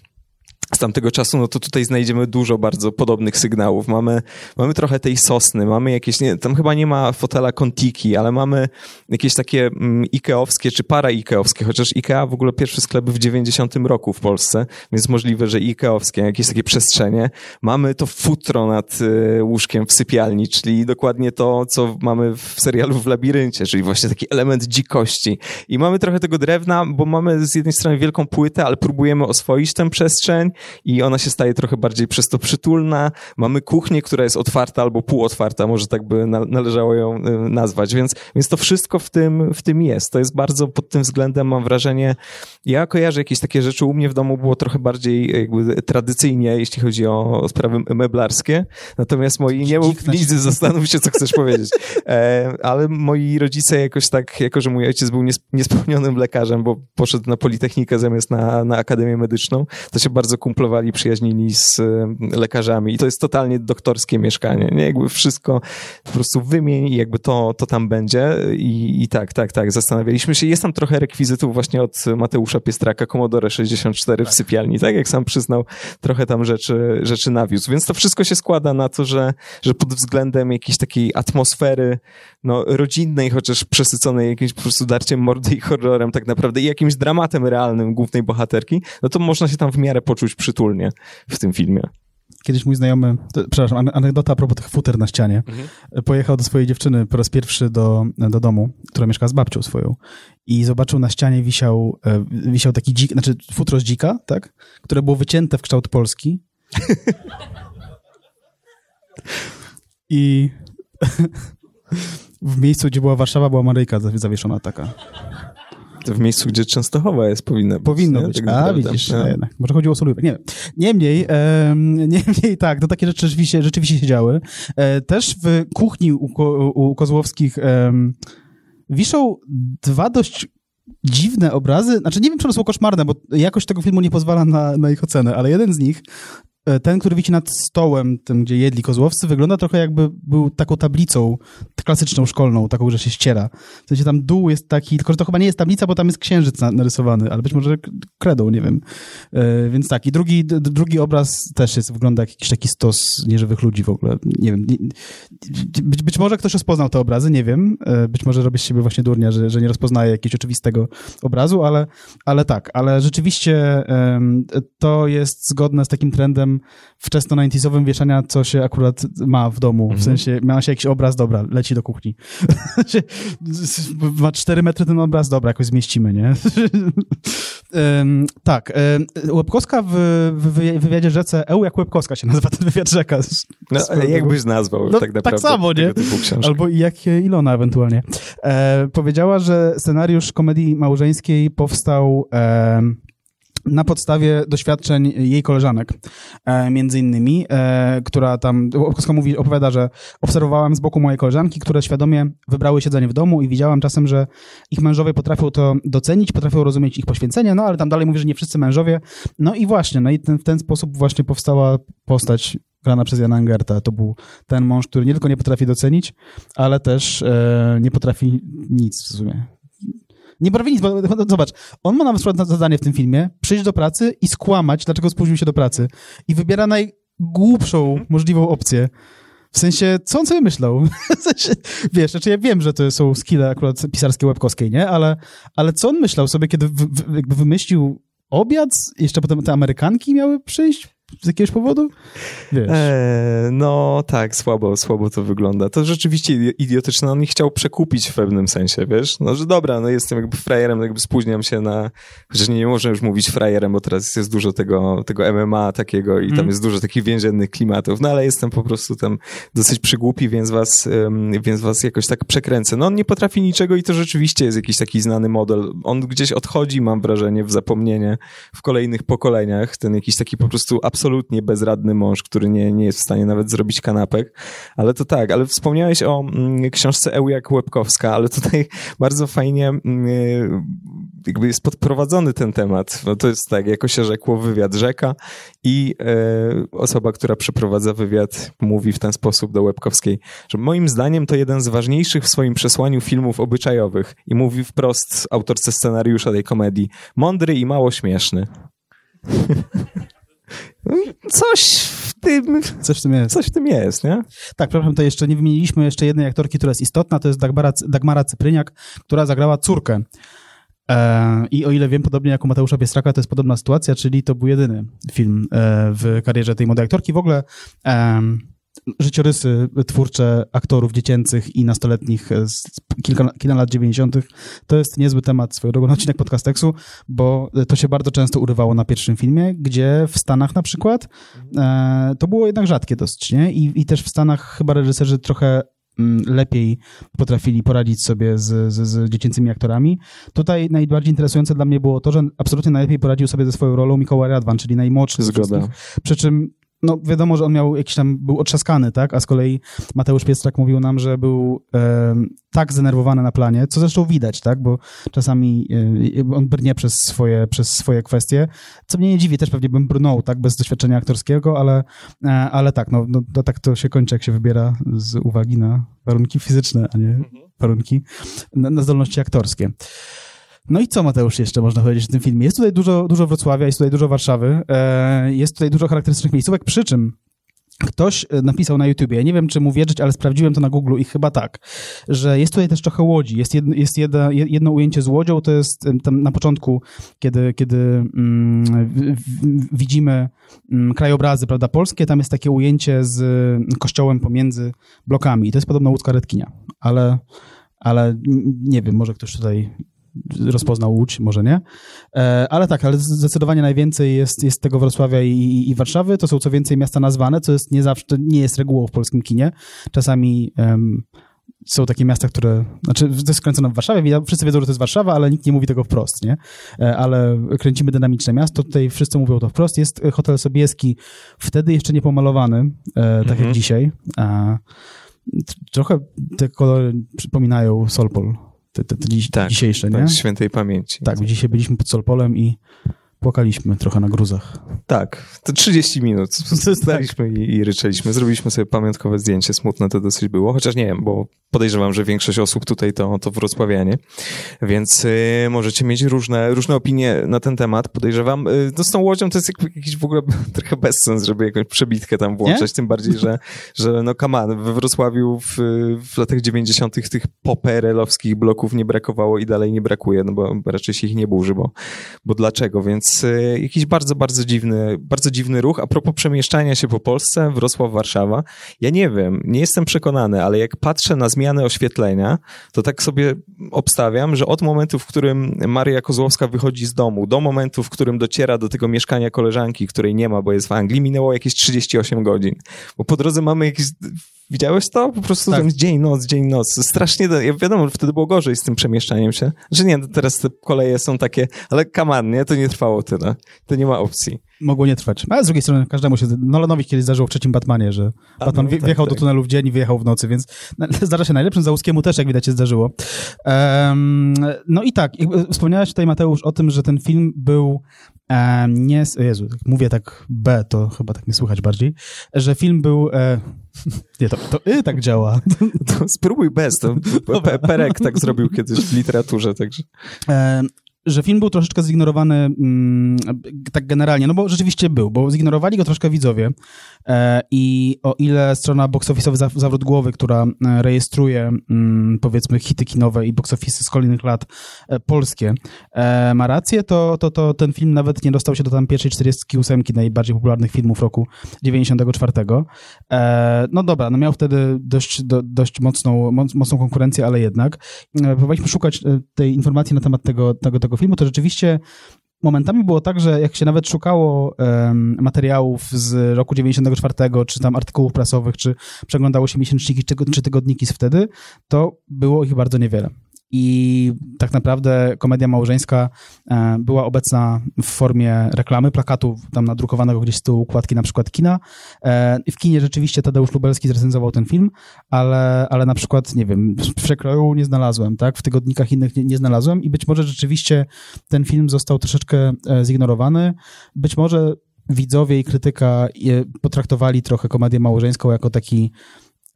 z tamtego czasu, no to tutaj znajdziemy dużo bardzo podobnych sygnałów. Mamy, mamy trochę tej sosny, mamy jakieś, nie, tam chyba nie ma fotela Contiki, ale mamy jakieś takie mm, ikeowskie czy para ikeowskie, chociaż Ikea w ogóle pierwszy sklep w 90 roku w Polsce, więc możliwe, że ikeowskie, jakieś takie przestrzenie. Mamy to futro nad y, łóżkiem w sypialni, czyli dokładnie to, co mamy w serialu w Labiryncie, czyli właśnie taki element dzikości. I mamy trochę tego drewna, bo mamy z jednej strony wielką płytę, ale próbujemy oswoić tę przestrzeń, i ona się staje trochę bardziej przez to przytulna. Mamy kuchnię, która jest otwarta albo półotwarta, może tak by należało ją y, nazwać, więc, więc to wszystko w tym, w tym jest. To jest bardzo pod tym względem, mam wrażenie, ja kojarzę jakieś takie rzeczy, u mnie w domu było trochę bardziej jakby tradycyjnie, jeśli chodzi o sprawy meblarskie, natomiast moi, nie mów nic, zastanów się, co chcesz powiedzieć, e, ale moi rodzice jakoś tak, jako że mój ojciec był niespełnionym lekarzem, bo poszedł na Politechnikę zamiast na, na Akademię Medyczną, to się bardzo kumplowali, przyjaźnili z e, lekarzami. I to jest totalnie doktorskie mieszkanie, nie? Jakby wszystko po prostu wymień i jakby to, to tam będzie. I, i tak, tak, tak, zastanawialiśmy się. Jest tam trochę rekwizytów właśnie od Mateusza Piestraka, Commodore 64 w sypialni, tak jak sam przyznał, trochę tam rzeczy, rzeczy nawiózł, więc to wszystko się składa na to, że, że pod względem jakiejś takiej atmosfery, no, rodzinnej, chociaż przesyconej jakimś po prostu darciem mordy i horrorem tak naprawdę i jakimś dramatem realnym głównej bohaterki, no to można się tam w miarę poczuć przytulnie w tym filmie. Kiedyś mój znajomy, to, przepraszam, anegdota a propos tych futer na ścianie. Mhm. Pojechał do swojej dziewczyny po raz pierwszy do, do domu, która mieszka z babcią swoją i zobaczył na ścianie wisiał, e, wisiał taki dzik, znaczy futro z dzika, tak? Które było wycięte w kształt Polski. I w miejscu, gdzie była Warszawa, była Maryjka zawieszona taka. W miejscu, gdzie Częstochowa jest, powinna być. Powinno nie? być. Tak A, widzisz, no. jednak. Może chodzi o solówek. Nie Niemniej, e, niemniej tak, to takie rzeczy rzeczywiście, rzeczywiście się działy. E, też w kuchni u, u Kozłowskich e, wiszą dwa dość dziwne obrazy. Znaczy, nie wiem, czy one są koszmarne, bo jakość tego filmu nie pozwala na, na ich ocenę, ale jeden z nich ten, który wisi nad stołem, tym, gdzie jedli kozłowcy, wygląda trochę jakby był taką tablicą klasyczną, szkolną, taką, że się ściera. W sensie tam dół jest taki, tylko że to chyba nie jest tablica, bo tam jest księżyc narysowany, ale być może kredą, nie wiem. E, więc tak. I drugi, drugi obraz też jest, wygląda jak jakiś taki stos nieżywych ludzi w ogóle. Nie wiem. być, być może ktoś rozpoznał te obrazy, nie wiem. E, być może robię z siebie właśnie durnia, że, że nie rozpoznaje jakiegoś oczywistego obrazu, ale, ale tak. Ale rzeczywiście to jest zgodne z takim trendem wczesno 90 wieszania, co się akurat ma w domu. W mhm. sensie ma się jakiś obraz, dobra, leci do kuchni. ma 4 metry ten obraz, dobra, jakoś zmieścimy, nie? tak. Um, Łebkowska w, w wywiadzie rzece, EU jak Łebkowska się nazywa ten wywiad rzeka. No, jakbyś nazwał no, tak naprawdę. Tak samo, nie? Albo jak Ilona ewentualnie. E, powiedziała, że scenariusz komedii małżeńskiej powstał... E, na podstawie doświadczeń jej koleżanek, e, między innymi, e, która tam, Łapkowska mówi, opowiada, że obserwowałam z boku moje koleżanki, które świadomie wybrały siedzenie w domu i widziałam czasem, że ich mężowie potrafią to docenić, potrafią rozumieć ich poświęcenie, no ale tam dalej mówi, że nie wszyscy mężowie. No i właśnie, no i ten, w ten sposób właśnie powstała postać grana przez Jana Angerta. To był ten mąż, który nie tylko nie potrafi docenić, ale też e, nie potrafi nic w sumie. Nie potrafi nic, bo zobacz, on ma na przykład zadanie w tym filmie przyjść do pracy i skłamać, dlaczego spóźnił się do pracy. I wybiera najgłupszą możliwą opcję. W sensie, co on sobie myślał? W sensie, wiesz, znaczy ja wiem, że to są skille akurat pisarskie Łebkowskiej, nie? Ale, ale co on myślał sobie, kiedy wy, wy, jakby wymyślił obiad? Jeszcze potem te Amerykanki miały przyjść z jakiegoś powodu? Wiesz. Eee, no tak, słabo, słabo to wygląda. To rzeczywiście idi- idiotyczne. On ich chciał przekupić w pewnym sensie, wiesz? No, że dobra, no jestem jakby frajerem, no jakby spóźniam się na... Chociaż nie, nie można już mówić frajerem, bo teraz jest dużo tego, tego MMA takiego i tam Mm. jest dużo takich więziennych klimatów, no ale jestem po prostu tam dosyć przygłupi, więc was, więc was jakoś tak przekręcę. No on nie potrafi niczego i to rzeczywiście jest jakiś taki znany model. On gdzieś odchodzi, mam wrażenie, w zapomnienie w kolejnych pokoleniach. Ten jakiś taki po prostu absolutnie bezradny mąż, który nie, nie jest w stanie nawet zrobić kanapek. Ale to tak, ale wspomniałeś o mm, książce Eujak Łebkowska, ale tutaj bardzo fajnie mm, y, jakby jest podprowadzony ten temat. No to jest tak, jako się rzekło, wywiad rzeka i e, osoba, która przeprowadza wywiad mówi w ten sposób do Łebkowskiej, że moim zdaniem to jeden z ważniejszych w swoim przesłaniu filmów obyczajowych i mówi wprost autorce scenariusza tej komedii, mądry i mało śmieszny. Coś w tym, Coś w tym jest. coś w tym jest, nie? Tak, przepraszam, to jeszcze nie wymieniliśmy jeszcze jednej aktorki, która jest istotna, to jest Dagmara, Dagmara Cypryniak, która zagrała córkę. E, I o ile wiem, podobnie jak u Mateusza Biestraka, to jest podobna sytuacja, czyli to był jedyny film e, w karierze tej młodej aktorki. W ogóle życiorysy twórcze aktorów dziecięcych i nastoletnich z kilka, kilka lat 90. to jest niezły temat swoją drogą na odcinek podcasteksu, bo to się bardzo często urywało na pierwszym filmie, gdzie w Stanach na przykład e, to było jednak rzadkie dosyć, nie? I, I też w Stanach chyba reżyserzy trochę mm, lepiej potrafili poradzić sobie z, z, z dziecięcymi aktorami. Tutaj najbardziej interesujące dla mnie było to, że absolutnie najlepiej poradził sobie ze swoją rolą Mikołaj Radwan, czyli najmłodszy z Zgoda. wszystkich. Przy czym no wiadomo, że on miał jakiś tam, był otrzaskany, tak? A z kolei Mateusz Piestrak mówił nam, że był em, tak zdenerwowany na planie, co zresztą widać, tak? Bo czasami e, on brnie przez swoje, przez swoje kwestie, co mnie nie dziwi, też pewnie bym brnął, tak? Bez doświadczenia aktorskiego, ale, e, ale tak, no, no to tak to się kończy, jak się wybiera z uwagi na warunki fizyczne, a nie warunki, na, na zdolności aktorskie. No i co, Mateusz, jeszcze można powiedzieć o tym filmie? Jest tutaj dużo, dużo Wrocławia, jest tutaj dużo Warszawy, e, jest tutaj dużo charakterystycznych miejscówek, przy czym ktoś e, napisał na YouTubie, ja nie wiem, czy mu wierzyć, ale sprawdziłem to na Google i chyba tak, że jest tutaj też trochę łodzi. Jest, jedno, jest jedno ujęcie z łodzią, to jest tam na początku, kiedy, kiedy mm, widzimy mm, krajobrazy, prawda, polskie, tam jest takie ujęcie z mm, kościołem pomiędzy blokami i to jest podobno łódzka Redkinia, ale, ale n- nie wiem, może ktoś tutaj rozpoznał Łódź, może nie. E, ale tak, ale zdecydowanie najwięcej jest, jest tego Wrocławia i, i, Warszawy. To są co więcej miasta nazwane, co jest nie zawsze, nie jest regułą w polskim kinie. Czasami em, są takie miasta, które, znaczy to jest kręcone w Warszawie, wi- wszyscy wiedzą, że to jest Warszawa, ale nikt nie mówi tego wprost, nie? E, ale kręcimy dynamiczne miasto, tutaj wszyscy mówią to wprost. Jest hotel Sobieski, wtedy jeszcze nie pomalowany, e, tak Mhm. jak dzisiaj. Trochę te kolory przypominają Solpol, te, te, te dziś, Tak, dzisiejsze, nie? Tak, świętej pamięci. Tak, dzisiaj byliśmy pod Solpolem i płakaliśmy trochę na gruzach. Tak, to 30 minut. Staliśmy i, i ryczeliśmy. Zrobiliśmy sobie pamiątkowe zdjęcie. Smutne to dosyć było, chociaż nie wiem, bo podejrzewam, że większość osób tutaj to, to wrocławianie, więc y, możecie mieć różne, różne opinie na ten temat. Podejrzewam, y, no z tą łodzią to jest jak, jakiś w ogóle trochę bezsens, żeby jakąś przebitkę tam włączać, tym bardziej, że, że no on, we Wrocławiu w, w latach 90. tych poperelowskich bloków nie brakowało i dalej nie brakuje, no bo raczej się ich nie burzy, bo, bo dlaczego? Więc y, jakiś bardzo, bardzo dziwny, bardzo dziwny ruch. A propos przemieszczania się po Polsce, Wrocław, Warszawa, ja nie wiem, nie jestem przekonany, ale jak patrzę na zmianę oświetlenia, to tak sobie obstawiam, że od momentu, w którym Maria Kozłowska wychodzi z domu, do momentu, w którym dociera do tego mieszkania koleżanki, której nie ma, bo jest w Anglii, minęło jakieś 38 godzin. Bo po drodze mamy jakieś Widziałeś to? Po prostu Tak. tam dzień, noc, dzień, noc. Strasznie, ja wiadomo, wtedy było gorzej z tym przemieszczaniem się. Że nie, teraz te koleje są takie, ale kaman, nie? To nie trwało tyle. To nie ma opcji. Mogło nie trwać. Ale z drugiej strony każdemu się... Nolanowi kiedyś zdarzyło w trzecim Batmanie, że A, Batman no, tak, wjechał tak. do tunelu w dzień i wyjechał w nocy, więc zdarza się najlepszym. Załuskiemu też, jak widać, się zdarzyło. Em, no i tak, wspomniałeś tutaj, Mateusz, o tym, że ten film był nie... Jezu, tak mówię tak B, to chyba tak nie słychać bardziej, że film był... E, nie, to, to y tak działa. To spróbuj bez, to Pe- Perek tak zrobił kiedyś w literaturze, także. E, że film był troszeczkę zignorowany mm, tak generalnie, no bo rzeczywiście był, bo zignorowali go troszkę widzowie e, i o ile strona box office'owy Zaw- Zawrót Głowy, która e, rejestruje mm, powiedzmy hity kinowe i box office'y z kolejnych lat e, polskie e, ma rację, to, to, to ten film nawet nie dostał się do tam pierwszej 48 najbardziej popularnych filmów roku 94. E, no dobra, no miał wtedy dość, do, dość mocną, moc, mocną konkurencję, ale jednak. E, próbowaliśmy szukać tej informacji na temat tego, tego, tego filmu, to rzeczywiście momentami było tak, że jak się nawet szukało em, materiałów z roku 94, czy tam artykułów prasowych, czy przeglądało się miesięczniki, czy, czy tygodniki z wtedy, to było ich bardzo niewiele. I tak naprawdę komedia małżeńska e, była obecna w formie reklamy, plakatu tam nadrukowanego gdzieś z tyłu układki na przykład kina. E, w kinie rzeczywiście Tadeusz Lubelski zrecenzował ten film, ale, ale na przykład, nie wiem, w przekroju nie znalazłem, tak? W tygodnikach innych nie, nie znalazłem i być może rzeczywiście ten film został troszeczkę e, zignorowany. Być może widzowie i krytyka potraktowali trochę komedię małżeńską jako taki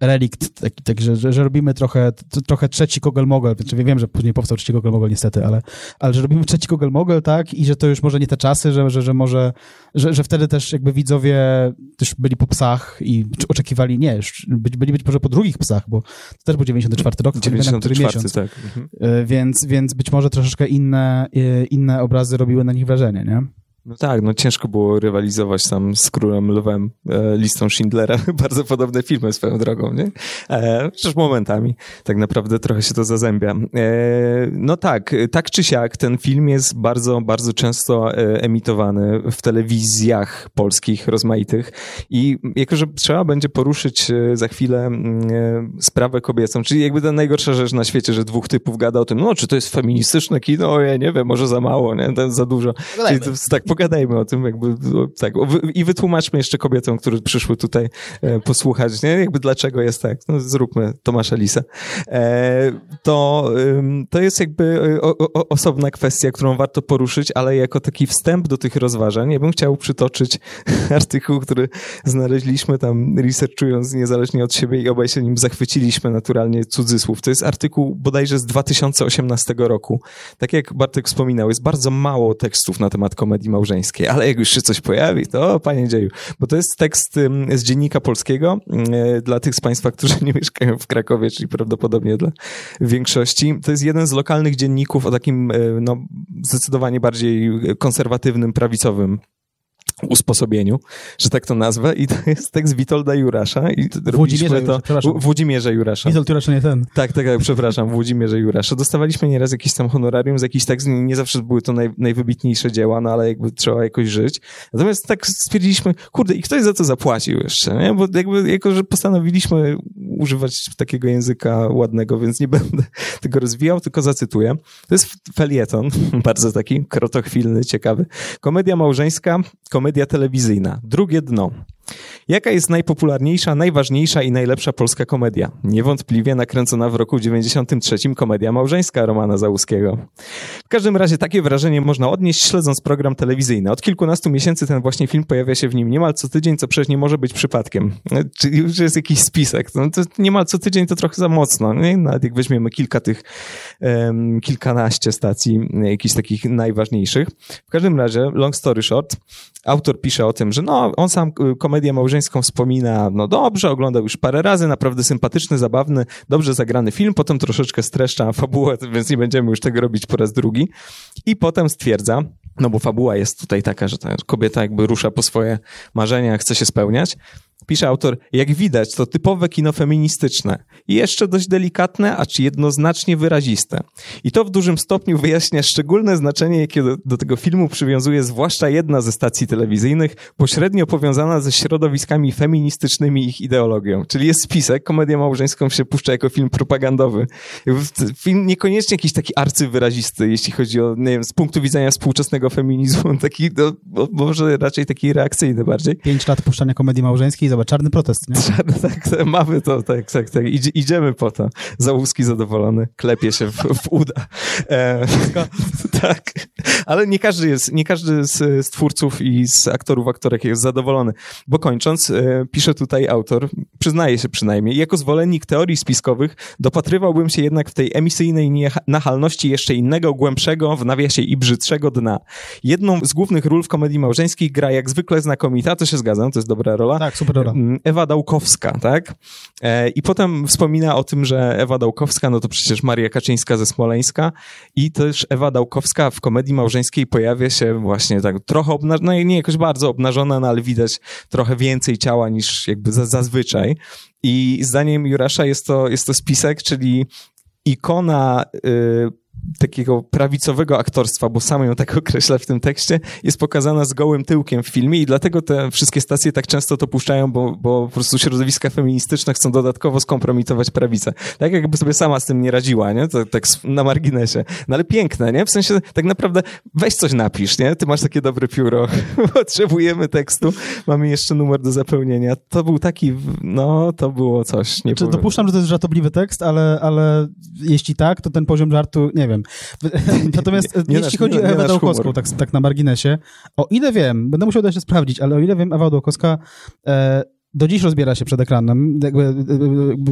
relikt, taki, tak, że, że, robimy trochę, trochę trzeci Kogel-Mogel, znaczy wiem, że później powstał trzeci Kogel-Mogel niestety, ale, ale że robimy trzeci Kogel-Mogel, tak, i że to już może nie te czasy, że, że, że może, że, że wtedy też jakby widzowie też byli po psach i oczekiwali, nie, już byli, byli być może po drugich psach, bo to też był 94 rok, to nie pamiętam, który 94, miesiąc. tak. Mhm. Więc, więc być może troszeczkę inne, y, inne obrazy robiły na nich wrażenie, nie? No tak, no ciężko było rywalizować tam z Królem Lwem, e, listą Schindlera. Bardzo podobne filmy swoją drogą, nie? E, przecież momentami tak naprawdę trochę się to zazębia. E, no tak, tak czy siak, ten film jest bardzo, bardzo często e, emitowany w telewizjach polskich rozmaitych i jako, że trzeba będzie poruszyć e, za chwilę mm, e, sprawę kobiecą, czyli jakby ta najgorsza rzecz na świecie, że dwóch typów gada o tym, no czy to jest feministyczne kino, ja nie wiem, może za mało, nie? To jest za dużo. Czyli to, tak, pogadajmy o tym, jakby, no, tak, i wytłumaczmy jeszcze kobietom, które przyszły tutaj e, posłuchać, nie? Jakby dlaczego jest tak, no zróbmy Tomasza Lisa. E, to, to jest jakby e, osobna kwestia, którą warto poruszyć, ale jako taki wstęp do tych rozważań, ja bym chciał przytoczyć artykuł, który znaleźliśmy tam researchując niezależnie od siebie i obaj się nim zachwyciliśmy, naturalnie cudzysłów. To jest artykuł bodajże z 2018 roku. Tak jak Bartek wspominał, jest bardzo mało tekstów na temat komedii małżeńskiej, ale jak już się coś pojawi, to panie dzieju. Bo to jest tekst z Dziennika Polskiego y, dla tych z Państwa, którzy nie mieszkają w Krakowie, czyli prawdopodobnie dla większości. To jest jeden z lokalnych dzienników o takim y, no, zdecydowanie bardziej konserwatywnym, prawicowym usposobieniu, że tak to nazwę i to jest tekst Witolda Jurasza i Włodzimierza to Jurasza, Włodzimierza Jurasza. Witold Jurasza nie ten. Tak, tak, tak, przepraszam, Włodzimierza Jurasza. Dostawaliśmy nieraz jakiś tam honorarium za jakiś tekst, nie nie zawsze były to naj, najwybitniejsze dzieła, no ale jakby trzeba jakoś żyć. Natomiast tak stwierdziliśmy, kurde, i ktoś za to zapłacił jeszcze, nie? Bo jakby, jako, że postanowiliśmy używać takiego języka ładnego, więc nie będę tego rozwijał, tylko zacytuję. To jest felieton, bardzo taki krotochwilny, ciekawy. Komedia małżeńska, komedia telewizyjna. Drugie dno. Jaka jest najpopularniejsza, najważniejsza i najlepsza polska komedia? Niewątpliwie nakręcona w roku 93 komedia małżeńska Romana Załuskiego. W każdym razie takie wrażenie można odnieść śledząc program telewizyjny. Od kilkunastu miesięcy ten właśnie film pojawia się w nim niemal co tydzień, co przecież nie może być przypadkiem. E, Czyli już jest jakiś spisek. No to niemal co tydzień to trochę za mocno. Nie? Nawet jak weźmiemy kilka tych, em, kilkanaście stacji, e, jakichś takich najważniejszych. W każdym razie, long story short, autor pisze o tym, że no, on sam y, komedię małżeńską wspomina, no dobrze, oglądał już parę razy, naprawdę sympatyczny, zabawny, dobrze zagrany film, potem troszeczkę streszcza fabułę, więc nie będziemy już tego robić po raz drugi. I potem stwierdza, no bo fabuła jest tutaj taka, że ta kobieta jakby rusza po swoje marzenia, chce się spełniać, Pisze autor, jak widać, to typowe kino feministyczne. I jeszcze dość delikatne, acz jednoznacznie wyraziste. I to w dużym stopniu wyjaśnia szczególne znaczenie, jakie do, do tego filmu przywiązuje zwłaszcza jedna ze stacji telewizyjnych, pośrednio powiązana ze środowiskami feministycznymi i ich ideologią. Czyli jest spisek, komedię małżeńską się puszcza jako film propagandowy. Film niekoniecznie jakiś taki arcywyrazisty, jeśli chodzi o, nie wiem, z punktu widzenia współczesnego feminizmu, taki, no, może raczej taki reakcyjny bardziej. Pięć lat puszczania komedii małżeńskiej, zobacz, czarny protest, nie? tak, tak, mamy to, tak, tak, tak. Idzie, idziemy po to. Załuski zadowolony, klepie się w, w uda. E, tak, ale nie każdy jest, nie każdy z, z twórców i z aktorów, aktorek jest zadowolony. Bo kończąc, e, pisze tutaj autor, przyznaje się przynajmniej, jako zwolennik teorii spiskowych dopatrywałbym się jednak w tej emisyjnej nachalności jeszcze innego, głębszego, w nawiasie i brzydszego dna. Jedną z głównych ról w komedii małżeńskiej gra jak zwykle znakomita, to się zgadzam, to jest dobra rola. Tak, super rola. Mm, Ewa Dałkowska, tak? E, I potem wspomina o tym, że Ewa Dałkowska, no to przecież Maria Kaczyńska ze Smoleńska i też Ewa Dałkowska w komedii małżeńskiej pojawia się właśnie tak trochę obnażona, no nie jakoś bardzo obnażona, no ale widać trochę więcej ciała niż jakby zazwyczaj. I zdaniem Jurasza jest to, jest to spisek, czyli ikona y, takiego prawicowego aktorstwa, bo sam ją tak określa w tym tekście, jest pokazana z gołym tyłkiem w filmie i dlatego te wszystkie stacje tak często to puszczają, bo, bo po prostu środowiska feministyczne chcą dodatkowo skompromitować prawicę. Tak jakby sobie sama z tym nie radziła, nie? To, tak na marginesie. No ale piękne, nie? W sensie tak naprawdę weź coś napisz, nie? Ty masz takie dobre pióro, potrzebujemy tekstu, mamy jeszcze numer do zapełnienia. To był taki, no to było coś. Nie Czy dopuszczam, że to jest żartobliwy tekst, ale, ale jeśli tak, to ten poziom żartu, nie wiem, Natomiast nie, nie jeśli nasz, chodzi nie, o Ewę Dałkowską, tak, tak na marginesie, o ile wiem, będę musiał to jeszcze sprawdzić, ale o ile wiem, Ewa Dałkowska e, do dziś rozbiera się przed ekranem, jakby, e, e,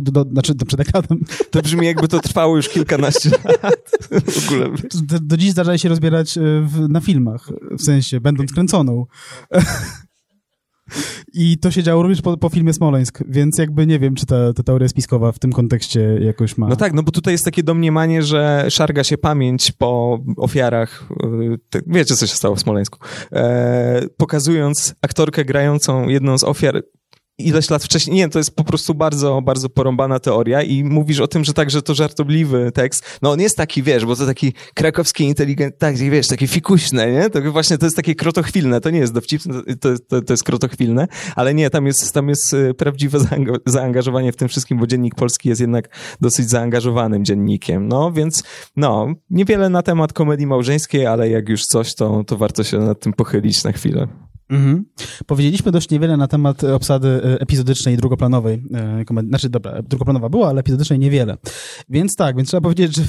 do, znaczy przed ekranem. To brzmi jakby to trwało już kilkanaście lat w ogóle. Do, do dziś zdarza się rozbierać e, w, na filmach, w sensie będąc kręconą. I to się działo również po, po, filmie Smoleńsk, więc jakby nie wiem, czy ta, ta teoria spiskowa w tym kontekście jakoś ma... No tak, no bo tutaj jest takie domniemanie, że szarga się pamięć po ofiarach, y, wiecie co się stało w Smoleńsku, e, pokazując aktorkę grającą jedną z ofiar ileś lat wcześniej. Nie, to jest po prostu bardzo, bardzo porąbana teoria i mówisz o tym, że tak, że to żartobliwy tekst. No on jest taki, wiesz, bo to taki krakowski inteligent, tak, wiesz, takie fikuśne, nie? To właśnie to jest takie krotochwilne, to nie jest dowcipne, to, to, to jest krotochwilne, ale nie, tam jest, tam jest y, prawdziwe zaangażowanie w tym wszystkim, bo Dziennik Polski jest jednak dosyć zaangażowanym dziennikiem, no, więc no, niewiele na temat komedii małżeńskiej, ale jak już coś, to, to warto się nad tym pochylić na chwilę. Mhm. Powiedzieliśmy dość niewiele na temat obsady e, epizodycznej i drugoplanowej. E, znaczy, dobra, drugoplanowa była, ale epizodycznej niewiele. Więc tak, więc trzeba powiedzieć, że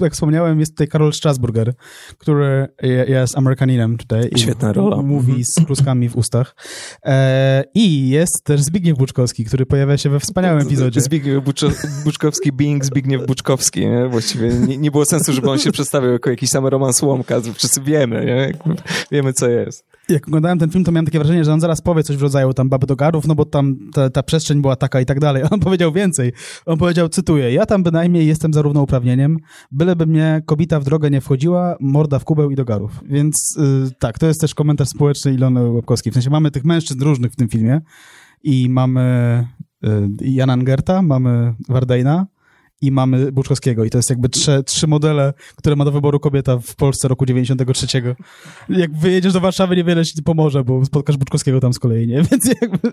jak wspomniałem, jest tutaj Karol Strasburger, który jest Amerykaninem tutaj. Świetna rola. Mówi mhm. z kluskami w ustach. E, I jest też Zbigniew Buczkowski, który pojawia się we wspaniałym epizodzie. Zbigniew Buczkowski being Zbigniew Buczkowski, nie? Właściwie nie, nie, było sensu, żeby on się przedstawił jako jakiś sam Roman Słomka. Wszyscy wiemy, nie? Wiemy, co jest. Jak oglądałem ten film, to miałem takie wrażenie, że on zaraz powie coś w rodzaju tam baby do garów, no bo tam ta, ta przestrzeń była taka i tak dalej. On powiedział więcej. On powiedział, cytuję, ja tam bynajmniej jestem zarówno uprawnieniem, byleby mnie kobieta w drogę nie wchodziła, morda w kubeł i do garów. Więc yy, tak, to jest też komentarz społeczny Ilony Łapkowskiej. W sensie mamy tych mężczyzn różnych w tym filmie i mamy yy, Angerta, mamy Wardejna, i mamy Buczkowskiego. I to jest jakby trzy, trzy modele, które ma do wyboru kobieta w Polsce roku 93. Jak wyjedziesz do Warszawy, niewiele ci pomoże, bo spotkasz Buczkowskiego tam z kolei, nie? Więc jakby...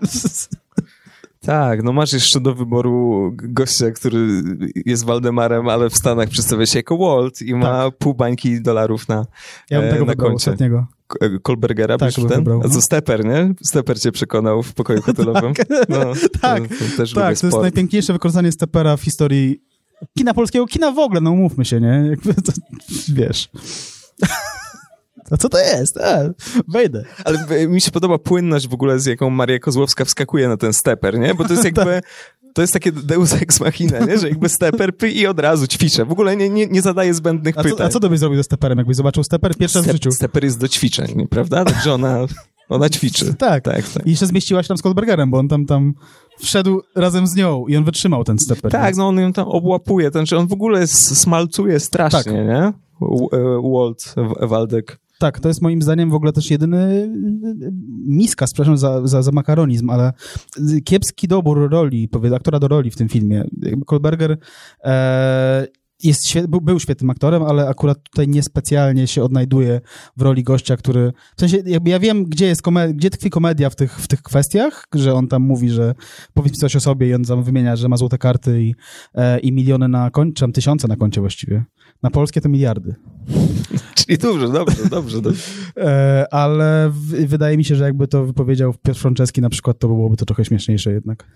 Tak, no masz jeszcze do wyboru gościa, który jest Waldemarem, ale w Stanach przedstawia się jako Walt i ma tak. pół bańki dolarów na Ja bym tego e, na koncie. ostatniego. E, Kolbergera tak, ten? Wybrał, no. A co Steper, nie? Steper cię przekonał w pokoju hotelowym. tak, no, tak, to, to, tak to jest najpiękniejsze wykorzystanie Stepera w historii kina polskiego, kina w ogóle, no umówmy się, nie? Jakby to, wiesz... A co to jest? A, wejdę. Ale mi się podoba płynność w ogóle, z jaką Maria Kozłowska wskakuje na ten steper, nie? Bo to jest jakby... To jest takie deus ex machina, nie? Że jakby steper py i od razu ćwiczę. W ogóle nie, nie, nie zadaje zbędnych a pytań. Co, a co to byś zrobił ze steperem? Jakbyś zobaczył steper pierwszy raz w życiu? Steper jest do ćwiczeń, prawda? Także ona, ona ćwiczy. Tak. tak, tak. I jeszcze zmieściła się tam z Goldbergerem, bo on tam, tam wszedł razem z nią i on wytrzymał ten steper. Tak, więc... no on ją tam obłapuje, ten, znaczy on w ogóle smalcuje strasznie, tak. nie? E, Walt Waldek. Tak, to jest moim zdaniem w ogóle też jedyny miska, przepraszam za, za, za makaronizm, ale kiepski dobór roli, powiedz, aktora do roli w tym filmie. Kolberger e, jest był, świetnym aktorem, ale akurat tutaj niespecjalnie się odnajduje w roli gościa, który... W sensie, jakby ja wiem, gdzie, jest gdzie tkwi komedia w tych, w tych kwestiach, że on tam mówi, że powiedz coś o sobie i on tam wymienia, że ma złote karty i, e, i miliony na koncie, czy tam tysiące na koncie właściwie. Na polskie to miliardy. Czyli dobrze, dobrze, dobrze. dobrze. E, ale w, wydaje mi się, że jakby to wypowiedział Piotr Franceski na przykład, to byłoby to trochę śmieszniejsze jednak.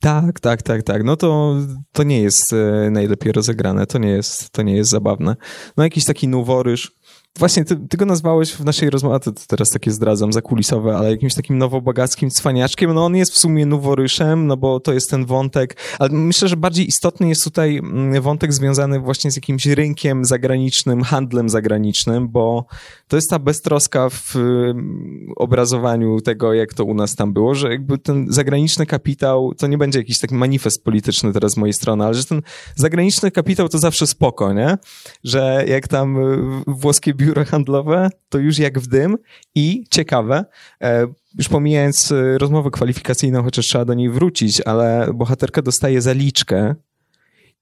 Tak, tak, tak, tak. No to, to nie jest e, najlepiej rozegrane, to nie jest, to nie jest zabawne. No jakiś taki noworyż, Właśnie, ty, ty, go nazwałeś w naszej rozmowie, to teraz takie zdradzam, zakulisowe, ale jakimś takim nowobogackim cwaniaczkiem. No on jest w sumie noworyszem, no bo to jest ten wątek, ale myślę, że bardziej istotny jest tutaj mm, wątek związany właśnie z jakimś rynkiem zagranicznym, handlem zagranicznym, bo to jest ta beztroska w mm, obrazowaniu tego, jak to u nas tam było, że jakby ten zagraniczny kapitał, to nie będzie jakiś taki manifest polityczny teraz z mojej strony, ale że ten zagraniczny kapitał to zawsze spoko, nie? Że jak tam y, włoskie biuro handlowe, to już jak w dym i ciekawe, e, już pomijając e, rozmowę kwalifikacyjną, chociaż trzeba do niej wrócić, ale bohaterka dostaje zaliczkę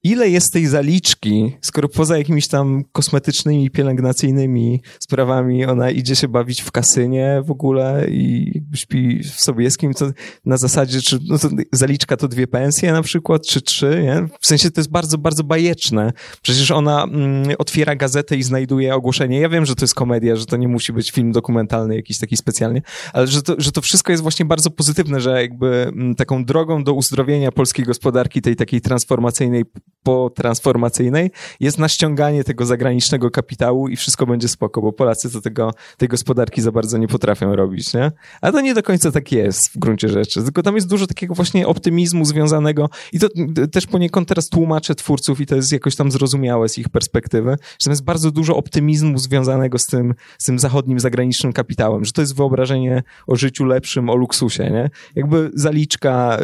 ile jest tej zaliczki, skoro poza jakimiś tam kosmetycznymi, pielęgnacyjnymi sprawami ona idzie się bawić w kasynie w ogóle i śpi w Sobieskim, to na zasadzie, czy no to zaliczka to dwie pensje na przykład, czy trzy, nie? W sensie to jest bardzo, bardzo bajeczne. Przecież ona mm, otwiera gazetę i znajduje ogłoszenie. Ja wiem, że to jest komedia, że to nie musi być film dokumentalny jakiś taki specjalnie, ale że to, że to wszystko jest właśnie bardzo pozytywne, że jakby mm, taką drogą do uzdrowienia polskiej gospodarki, tej takiej transformacyjnej po transformacyjnej jest na ściąganie tego zagranicznego kapitału i wszystko będzie spoko, bo Polacy to tego, tej gospodarki za bardzo nie potrafią robić, nie? A to nie do końca tak jest w gruncie rzeczy, tylko tam jest dużo takiego właśnie optymizmu związanego i to też poniekąd teraz tłumaczę twórców i to jest jakoś tam zrozumiałe z ich perspektywy, że tam jest bardzo dużo optymizmu związanego z tym, z tym zachodnim, zagranicznym kapitałem, że to jest wyobrażenie o życiu lepszym, o luksusie, nie? Jakby zaliczka,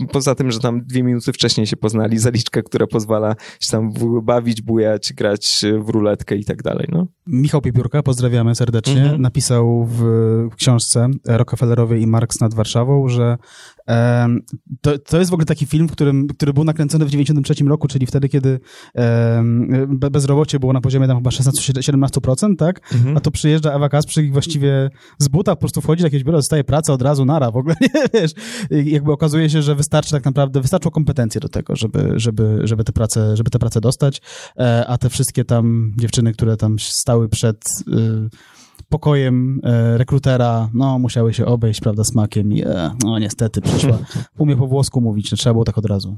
y, poza tym, że tam dwie minuty wcześniej się poznali, zaliczka, która pozwala się tam bawić, bujać, grać w ruletkę i tak dalej. No. Michał Piepiórka, pozdrawiamy serdecznie, mhm. napisał w książce Rockefellerowej i Marx nad Warszawą, że to, to jest w ogóle taki film, w którym, który był nakręcony w 93 roku, czyli wtedy, kiedy bezrobocie było na poziomie tam chyba 16-17%, tak? Mhm. A to przyjeżdża Ewa Kasprzyk i właściwie z buta po prostu wchodzi do jakiegoś biura, dostaje pracę od razu, nara, w ogóle nie wiesz. jakby okazuje się, że wystarczy tak naprawdę, wystarczą kompetencje do tego, żeby, żeby, żeby, te, prace, żeby te pracę dostać, e, a te wszystkie tam dziewczyny, które tam stały przed y, pokojem e, rekrutera, no musiały się obejść, prawda, smakiem e, no niestety przyszła. Umie po włosku mówić, no trzeba było tak od razu.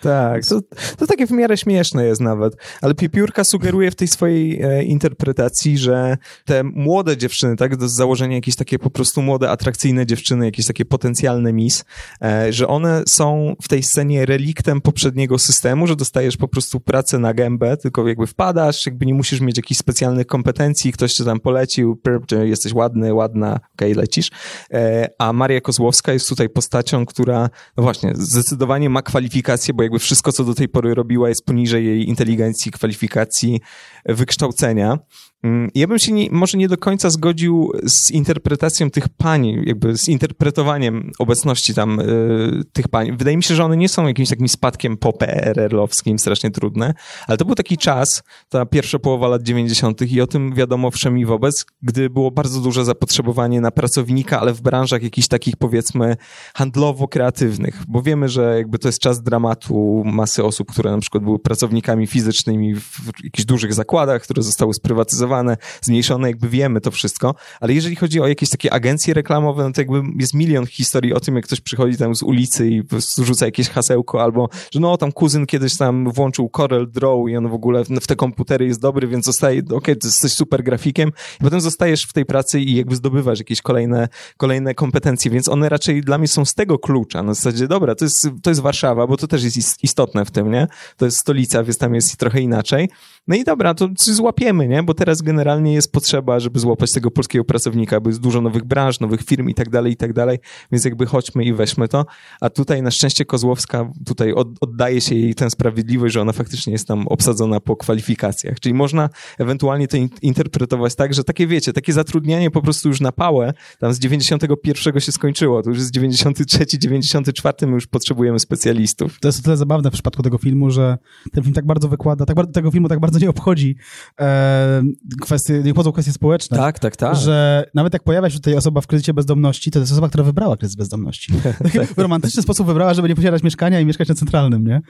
Tak, to, to takie w miarę śmieszne jest nawet, ale Piepiórka sugeruje w tej swojej e, interpretacji, że te młode dziewczyny, tak, do założenia jakieś takie po prostu młode, atrakcyjne dziewczyny, jakieś takie potencjalne mis, e, że one są w tej scenie reliktem poprzedniego systemu, że dostajesz po prostu pracę na gębę, tylko jakby wpadasz, jakby nie musisz mieć jakichś specjalnych kompetencji, ktoś cię tam polecił, jesteś ładny, ładna, okej, okay, lecisz. E, a Maria Kozłowska jest tutaj postacią, która, no właśnie, zdecydowanie ma kwalifikacje, bo jakby wszystko, co do tej pory robiła, jest poniżej jej inteligencji, kwalifikacji, wykształcenia. Mm, ja bym się nie, może nie do końca zgodził z interpretacją tych pań, jakby z interpretowaniem obecności tam y, tych pań. Wydaje mi się, że one nie są jakimś takim spadkiem po PRL-owskim, strasznie trudne, ale to był taki czas, ta pierwsza połowa lat 90. i o tym wiadomo wszem i wobec, gdy było bardzo duże zapotrzebowanie na pracownika, ale w branżach jakichś takich powiedzmy handlowo-kreatywnych, bo wiemy, że jakby to jest czas dramatu masy osób, które na przykład były pracownikami fizycznymi w jakichś dużych zakładach, które zostały sprywatyzowane zmniejszone, jakby wiemy to wszystko, ale jeżeli chodzi o jakieś takie agencje reklamowe, no to jakby jest milion historii o tym, jak ktoś przychodzi tam z ulicy i rzuca jakieś hasełko, albo, że no tam kuzyn kiedyś tam włączył Corel Draw i on w ogóle w te komputery jest dobry, więc zostaje, okej, okay, jesteś super grafikiem i potem zostajesz w tej pracy i jakby zdobywasz jakieś kolejne, kolejne kompetencje, więc one raczej dla mnie są z tego klucza, na zasadzie, dobra, to jest, to jest Warszawa, bo to też jest istotne w tym, nie? To jest stolica, więc tam jest trochę inaczej. No i dobra, to złapiemy, nie? Bo teraz teraz generalnie jest potrzeba, żeby złapać tego polskiego pracownika, bo jest dużo nowych branż, nowych firm i tak dalej, i tak dalej, więc jakby chodźmy i weźmy to. A tutaj na szczęście Kozłowska, tutaj od, oddaje się jej tę sprawiedliwość, że ona faktycznie jest tam obsadzona po kwalifikacjach. Czyli można ewentualnie to in interpretować tak, że takie wiecie, takie zatrudnianie po prostu już na pałę, tam z 91 się skończyło, to już jest 93, 94, my już potrzebujemy specjalistów. To jest o tyle zabawne w przypadku tego filmu, że ten film tak bardzo wykłada, tak bardzo, tego filmu tak bardzo nie obchodzi e, kwestie, nie obchodzą kwestie społeczne. Tak, tak, tak. Że nawet jak pojawia się tutaj osoba w kredycie bezdomności, to jest osoba, która wybrała kredyt bezdomności. w romantyczny sposób wybrała, żeby nie posiadać mieszkania i mieszkać na centralnym, nie?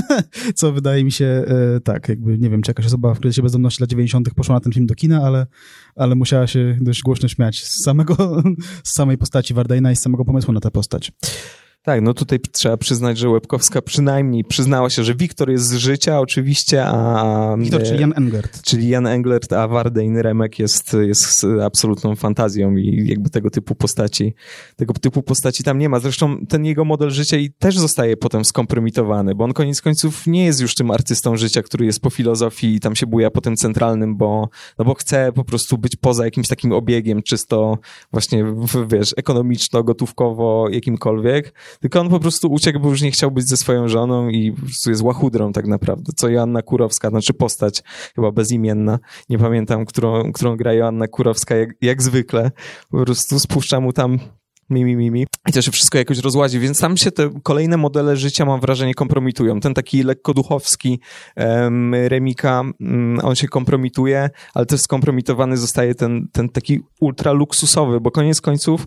Co wydaje mi się, e, tak, jakby, nie wiem, czy jakaś osoba w kredycie bezdomności lat 90. poszła na ten film do kina, ale, ale musiała się dość głośno śmiać z samego, z samej postaci Wardejna i z samego pomysłu na tę postać. Tak, no tutaj trzeba przyznać, że Łebkowska przynajmniej przyznała się, że Wiktor jest z życia oczywiście, a... Wiktor, czyli Jan Englert. Czyli Jan Englert, a Wardein Remek jest, jest absolutną fantazją i jakby tego typu postaci, tego typu postaci tam nie ma. Zresztą ten jego model życia i też zostaje potem skompromitowany, bo on koniec końców nie jest już tym artystą życia, który jest po filozofii i tam się buja po tym centralnym, bo, no bo chce po prostu być poza jakimś takim obiegiem czysto właśnie, wiesz, ekonomiczno, gotówkowo, jakimkolwiek tylko on po prostu uciekł, bo już nie chciał być ze swoją żoną i po prostu jest łachudrą tak naprawdę, co Joanna Kurowska, znaczy postać chyba bezimienna, nie pamiętam, którą, którą gra Joanna Kurowska, jak, jak zwykle, po prostu spuszcza mu tam mimi, mimi. I to się wszystko jakoś rozłazi, więc tam się te kolejne modele życia, mam wrażenie, kompromitują. Ten taki lekko duchowski um, Remika, um, on się kompromituje, ale też skompromitowany zostaje ten, ten taki ultra luksusowy, bo koniec końców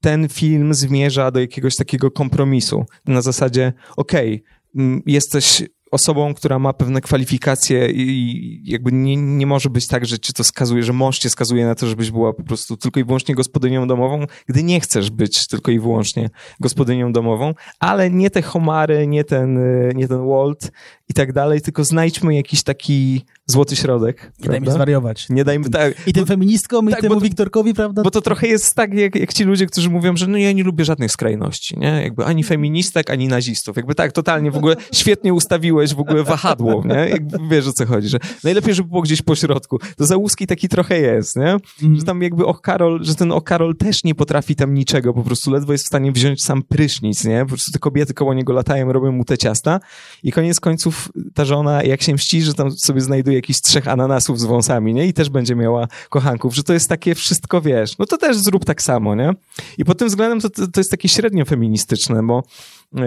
ten film zmierza do jakiegoś takiego kompromisu. Na zasadzie, okej, okay, jesteś osobą, która ma pewne kwalifikacje i jakby nie, nie może być tak, że ci to skazuje, że mąż cię skazuje na to, żebyś była po prostu tylko i wyłącznie gospodynią domową, gdy nie chcesz być tylko i wyłącznie gospodynią domową, ale nie te homary, nie ten, nie ten Walt i tak dalej, tylko znajdźmy jakiś taki złoty środek. Nie dajmy zwariować. Nie dajmy, tak. I tym feministkom, tak, i temu to, Wiktorkowi, prawda? Bo to trochę jest tak, jak, jak ci ludzie, którzy mówią, że no ja nie lubię żadnych skrajności, nie? Jakby ani feministek, ani nazistów. Jakby tak, totalnie w ogóle świetnie ustawiłeś w ogóle wahadło, nie? Jakby wiesz o co chodzi, że najlepiej, żeby było gdzieś po środku. To Załuski taki trochę jest, nie? Mm. Że tam jakby Och Karol, że ten Och Karol też nie potrafi tam niczego, po prostu ledwo jest w stanie wziąć sam prysznic, nie? Po prostu te kobiety koło niego latają, robią mu te ciasta i koniec końców ta żona, jak się mści, że tam sobie znajduje jakiś trzech ananasów z wąsami, nie? I też będzie miała kochanków, że to jest takie wszystko, wiesz, no to też zrób tak samo, nie? I pod tym względem to, to, jest takie średnio feministyczne, bo e,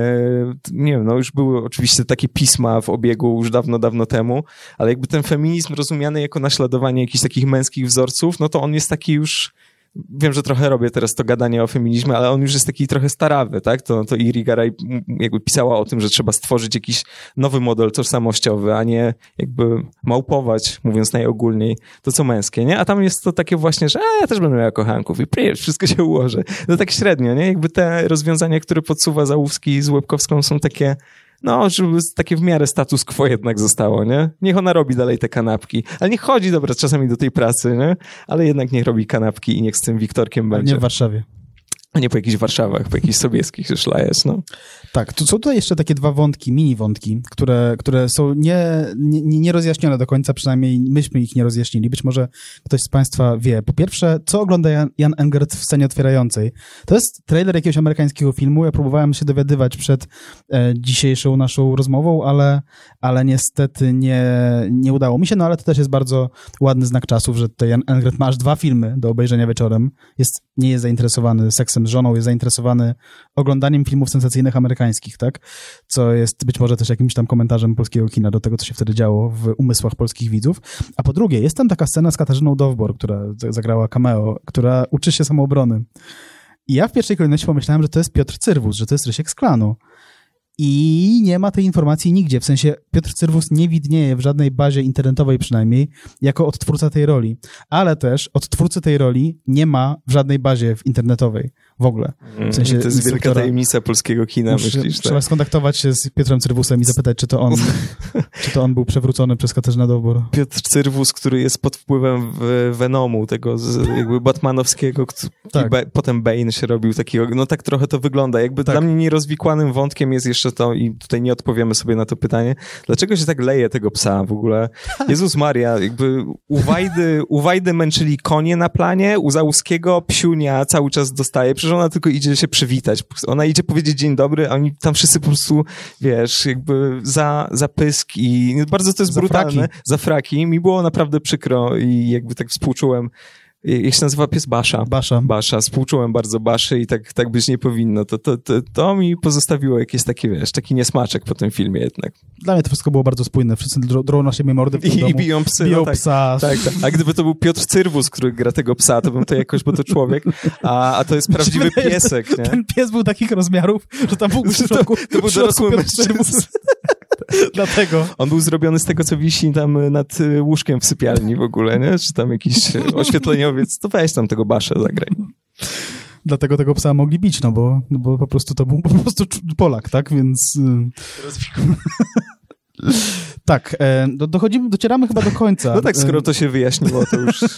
nie wiem, no już były oczywiście takie pisma w obiegu już dawno, dawno temu, ale jakby ten feminizm rozumiany jako naśladowanie jakichś takich męskich wzorców, no to on jest taki już wiem, że trochę robię teraz to gadanie o feminizmie, ale on już jest taki trochę starawy, tak? To, to Iri Garay jakby pisała o tym, że trzeba stworzyć jakiś nowy model tożsamościowy, a nie jakby małpować, mówiąc najogólniej, to co męskie, nie? A tam jest to takie właśnie, że a, ja też będę miała kochanków i pryjesz, wszystko się ułoży. No tak średnio, nie? Jakby te rozwiązania, które podsuwa Załówski z Łebkowską są takie no, żeby takie w miarę status quo jednak zostało, nie? Niech ona robi dalej te kanapki. Ale niech chodzi, dobra, czasami do tej pracy, nie? Ale jednak niech robi kanapki i niech z tym Wiktorkiem będzie. Nie w Warszawie a nie po jakichś Warszawach, po jakichś sobieskich szlajesz, no. Tak, to są tutaj jeszcze takie dwa wątki, mini wątki, które, które są nie, nie, nie rozjaśnione do końca, przynajmniej myśmy ich nie rozjaśnili. Być może ktoś z Państwa wie. Po pierwsze, co ogląda Jan, Jan Engert w scenie otwierającej? To jest trailer jakiegoś amerykańskiego filmu. Ja próbowałem się dowiadywać przed e, dzisiejszą naszą rozmową, ale, ale niestety nie, nie udało mi się, no ale to też jest bardzo ładny znak czasów, że tutaj Jan Engert ma aż dwa filmy do obejrzenia wieczorem. Jest, nie jest zainteresowany seksem z żoną jest zainteresowany oglądaniem filmów sensacyjnych amerykańskich, tak? Co jest być może też jakimś tam komentarzem polskiego kina do tego, co się wtedy działo w umysłach polskich widzów. A po drugie, jest tam taka scena z Katarzyną Dowbor, która zagrała cameo, która uczy się samoobrony. I ja w pierwszej kolejności pomyślałem, że to jest Piotr Cyrwus, że to jest Rysiek z klanu. I nie ma tej informacji nigdzie. W sensie Piotr Cyrwus nie widnieje w żadnej bazie internetowej przynajmniej jako odtwórca tej roli. Ale też odtwórcy tej roli nie ma w żadnej bazie internetowej w ogóle. Mm, W sensie to jest wielka tajemnica polskiego kina, Muszę- myślisz? trzeba Tak? skontaktować się z Piotrem Cyrwusem i zapytać, czy to on, czy to on był przewrócony przez Katarzynę Dobór. Piotr Cyrwus, który jest pod wpływem Venomu, tego z, jakby Batmanowskiego, Tak. Ba- potem Bane się robił takiego, no tak trochę to wygląda. Jakby Tak. dla mnie nierozwikłanym wątkiem jest jeszcze to, i tutaj nie odpowiemy sobie na to pytanie, dlaczego się tak leje tego psa w ogóle? Jezus Maria, jakby u Wajdy, u Wajdy męczyli konie na planie, u Załuskiego psiunia cały czas dostaje, przecież ona tylko idzie się przywitać. Ona idzie powiedzieć dzień dobry, a oni tam wszyscy po prostu, wiesz, jakby za, za pysk i bardzo to jest Za brutalne. fraki. Za fraki. Mi było naprawdę przykro i jakby tak współczułem. Jak się nazywa pies Basza? Basza. Basza, współczułem bardzo Baszy i tak, tak być nie powinno. To, to, to, to mi pozostawiło jakieś takie, wiesz, taki niesmaczek po tym filmie jednak. Dla mnie to wszystko było bardzo spójne. Wszyscy dro- drą na siebie mordy w I, domu. i biją psy. Biją no tak. psa. Tak, tak. A gdyby to był Piotr Cyrwus, który gra tego psa, to bym to jakoś, bo to człowiek, a, a to jest prawdziwy piesek, nie? Ten pies był takich rozmiarów, że tam mógł w środku, to był w środku dorosły mężczyzna. Dlatego. On był zrobiony z tego, co wisi tam nad y, łóżkiem w sypialni w ogóle, nie? Czy tam jakiś y, oświetleniowiec, to weź tam tego Basza zagraj. Dlatego tego psa mogli bić, no bo, no bo po prostu to był po prostu Polak, tak? Więc... y, tak, e, do, dochodzimy, docieramy chyba do końca. No tak, skoro to się wyjaśniło, to już...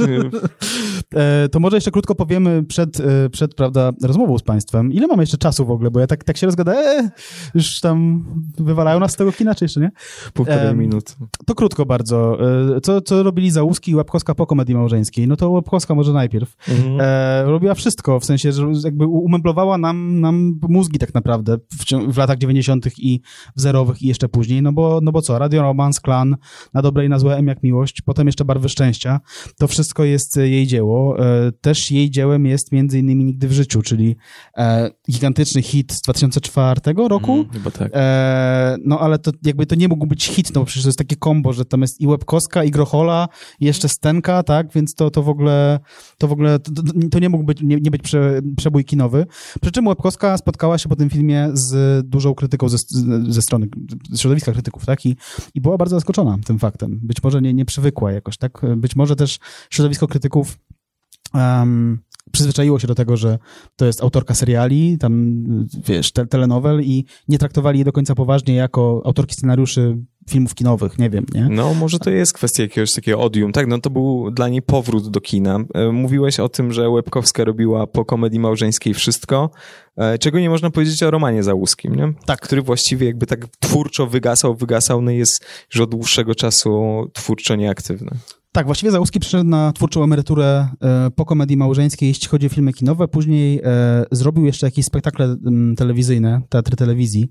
E, to może jeszcze krótko powiemy przed, e, przed prawda, rozmową z państwem. Ile mamy jeszcze czasu w ogóle? Bo ja tak, tak się rozgada, e, już tam wywalają nas z tego kina, czy jeszcze nie? Półtorej Em, minuty. To krótko bardzo. E, Co, co robili Załuski i Łapkowska po komedii małżeńskiej? No to Łapkowska może najpierw. Mhm. E, robiła wszystko, w sensie, że jakby umeblowała nam, nam mózgi tak naprawdę w, w latach 90. i w zerowych i jeszcze później, no bo, no bo co, Radio Romans, Klan, Na dobre i na złe M jak miłość, potem jeszcze Barwy Szczęścia, to wszystko jest e, jej dzieło. E, też jej dziełem jest między innymi Nigdy w życiu, czyli e, gigantyczny hit z 2004 roku, Mhm, Chyba tak. No ale to jakby to nie mógł być hit, no bo przecież to jest takie kombo, że tam jest i Łebkowska, i Grochola, i jeszcze Stenka, tak, więc to, to w ogóle, to w ogóle, to, to- to nie mógł być, nie, nie być prze, przebój kinowy. Przy czym Łebkowska spotkała się po tym filmie z dużą krytyką ze, ze strony ze środowiska krytyków, tak, i, i była bardzo zaskoczona tym faktem. Być może nie, nie przywykła jakoś, tak, być może też środowisko krytyków um, przyzwyczaiło się do tego, że to jest autorka seriali, tam, wiesz, te, telenowel i nie traktowali jej do końca poważnie jako autorki scenariuszy filmów kinowych, nie wiem, nie? No, może to jest kwestia jakiegoś takiego odium. Tak, no to był dla niej powrót do kina. E, Mówiłeś o tym, że Łebkowska robiła po komedii małżeńskiej wszystko, e, czego nie można powiedzieć o Romanie Załuskim, nie? Tak. Który właściwie jakby tak twórczo wygasał, wygasał, no jest już od dłuższego czasu twórczo nieaktywny. Tak, właściwie Załuski przyszedł na twórczą emeryturę e, po komedii małżeńskiej, jeśli chodzi o filmy kinowe. Później e, zrobił jeszcze jakieś spektakle telewizyjne, teatry telewizji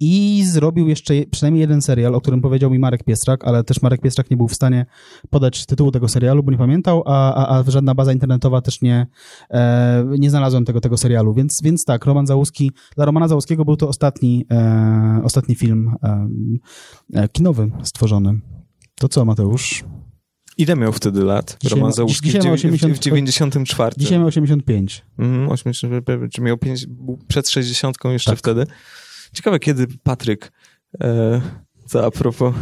i zrobił jeszcze je- przynajmniej jeden serial, o którym powiedział mi Marek Piestrak, ale też Marek Piestrak nie był w stanie podać tytułu tego serialu, bo nie pamiętał, a, a, a żadna baza internetowa też nie, e, nie znalazłem tego, tego serialu. Więc, więc tak, Roman Załuski, dla Romana Załuskiego był to ostatni, ostatni film kinowy stworzony. To co, Mateusz? Ile miał wtedy lat Dzisiaj Roman ma- Załuski? dzisiaj w, ma dziewię- 80 w 94. Dzisiaj miał 85. Mhm, 80, czy miał 5, był przed 60 jeszcze Tak. wtedy. Ciekawe, kiedy Patryk, e, co a propos,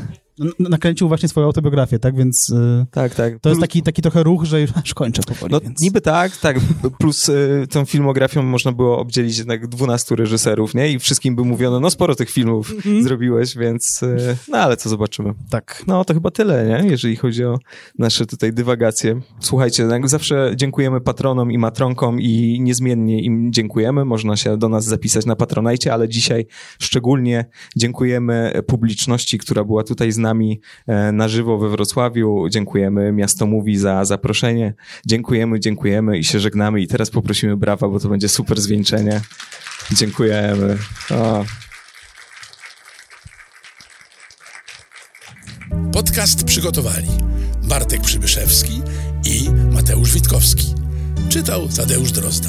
nakręcił właśnie swoją autobiografię, tak? Więc y, tak, tak. to jest taki, taki trochę ruch, że już aż kończę powoli. No więc... niby tak, tak, plus y, tą filmografią można było obdzielić jednak 12 reżyserów, nie? I wszystkim by mówiono, no sporo tych filmów Mhm. zrobiłeś, więc y, no ale co zobaczymy. Tak. No to chyba tyle, nie? Jeżeli chodzi o nasze tutaj dywagacje. Słuchajcie, jak zawsze dziękujemy patronom i matronkom i niezmiennie im dziękujemy. Można się do nas zapisać na Patronajcie, ale dzisiaj szczególnie dziękujemy publiczności, która była tutaj z nami e, na żywo we Wrocławiu. Dziękujemy Miasto Mówi za zaproszenie. Dziękujemy, dziękujemy i się żegnamy. I teraz poprosimy brawa, bo to będzie super zwieńczenie. Dziękujemy. O. Podcast przygotowali Bartek Przybyszewski i Mateusz Witkowski. Czytał Tadeusz Drozda.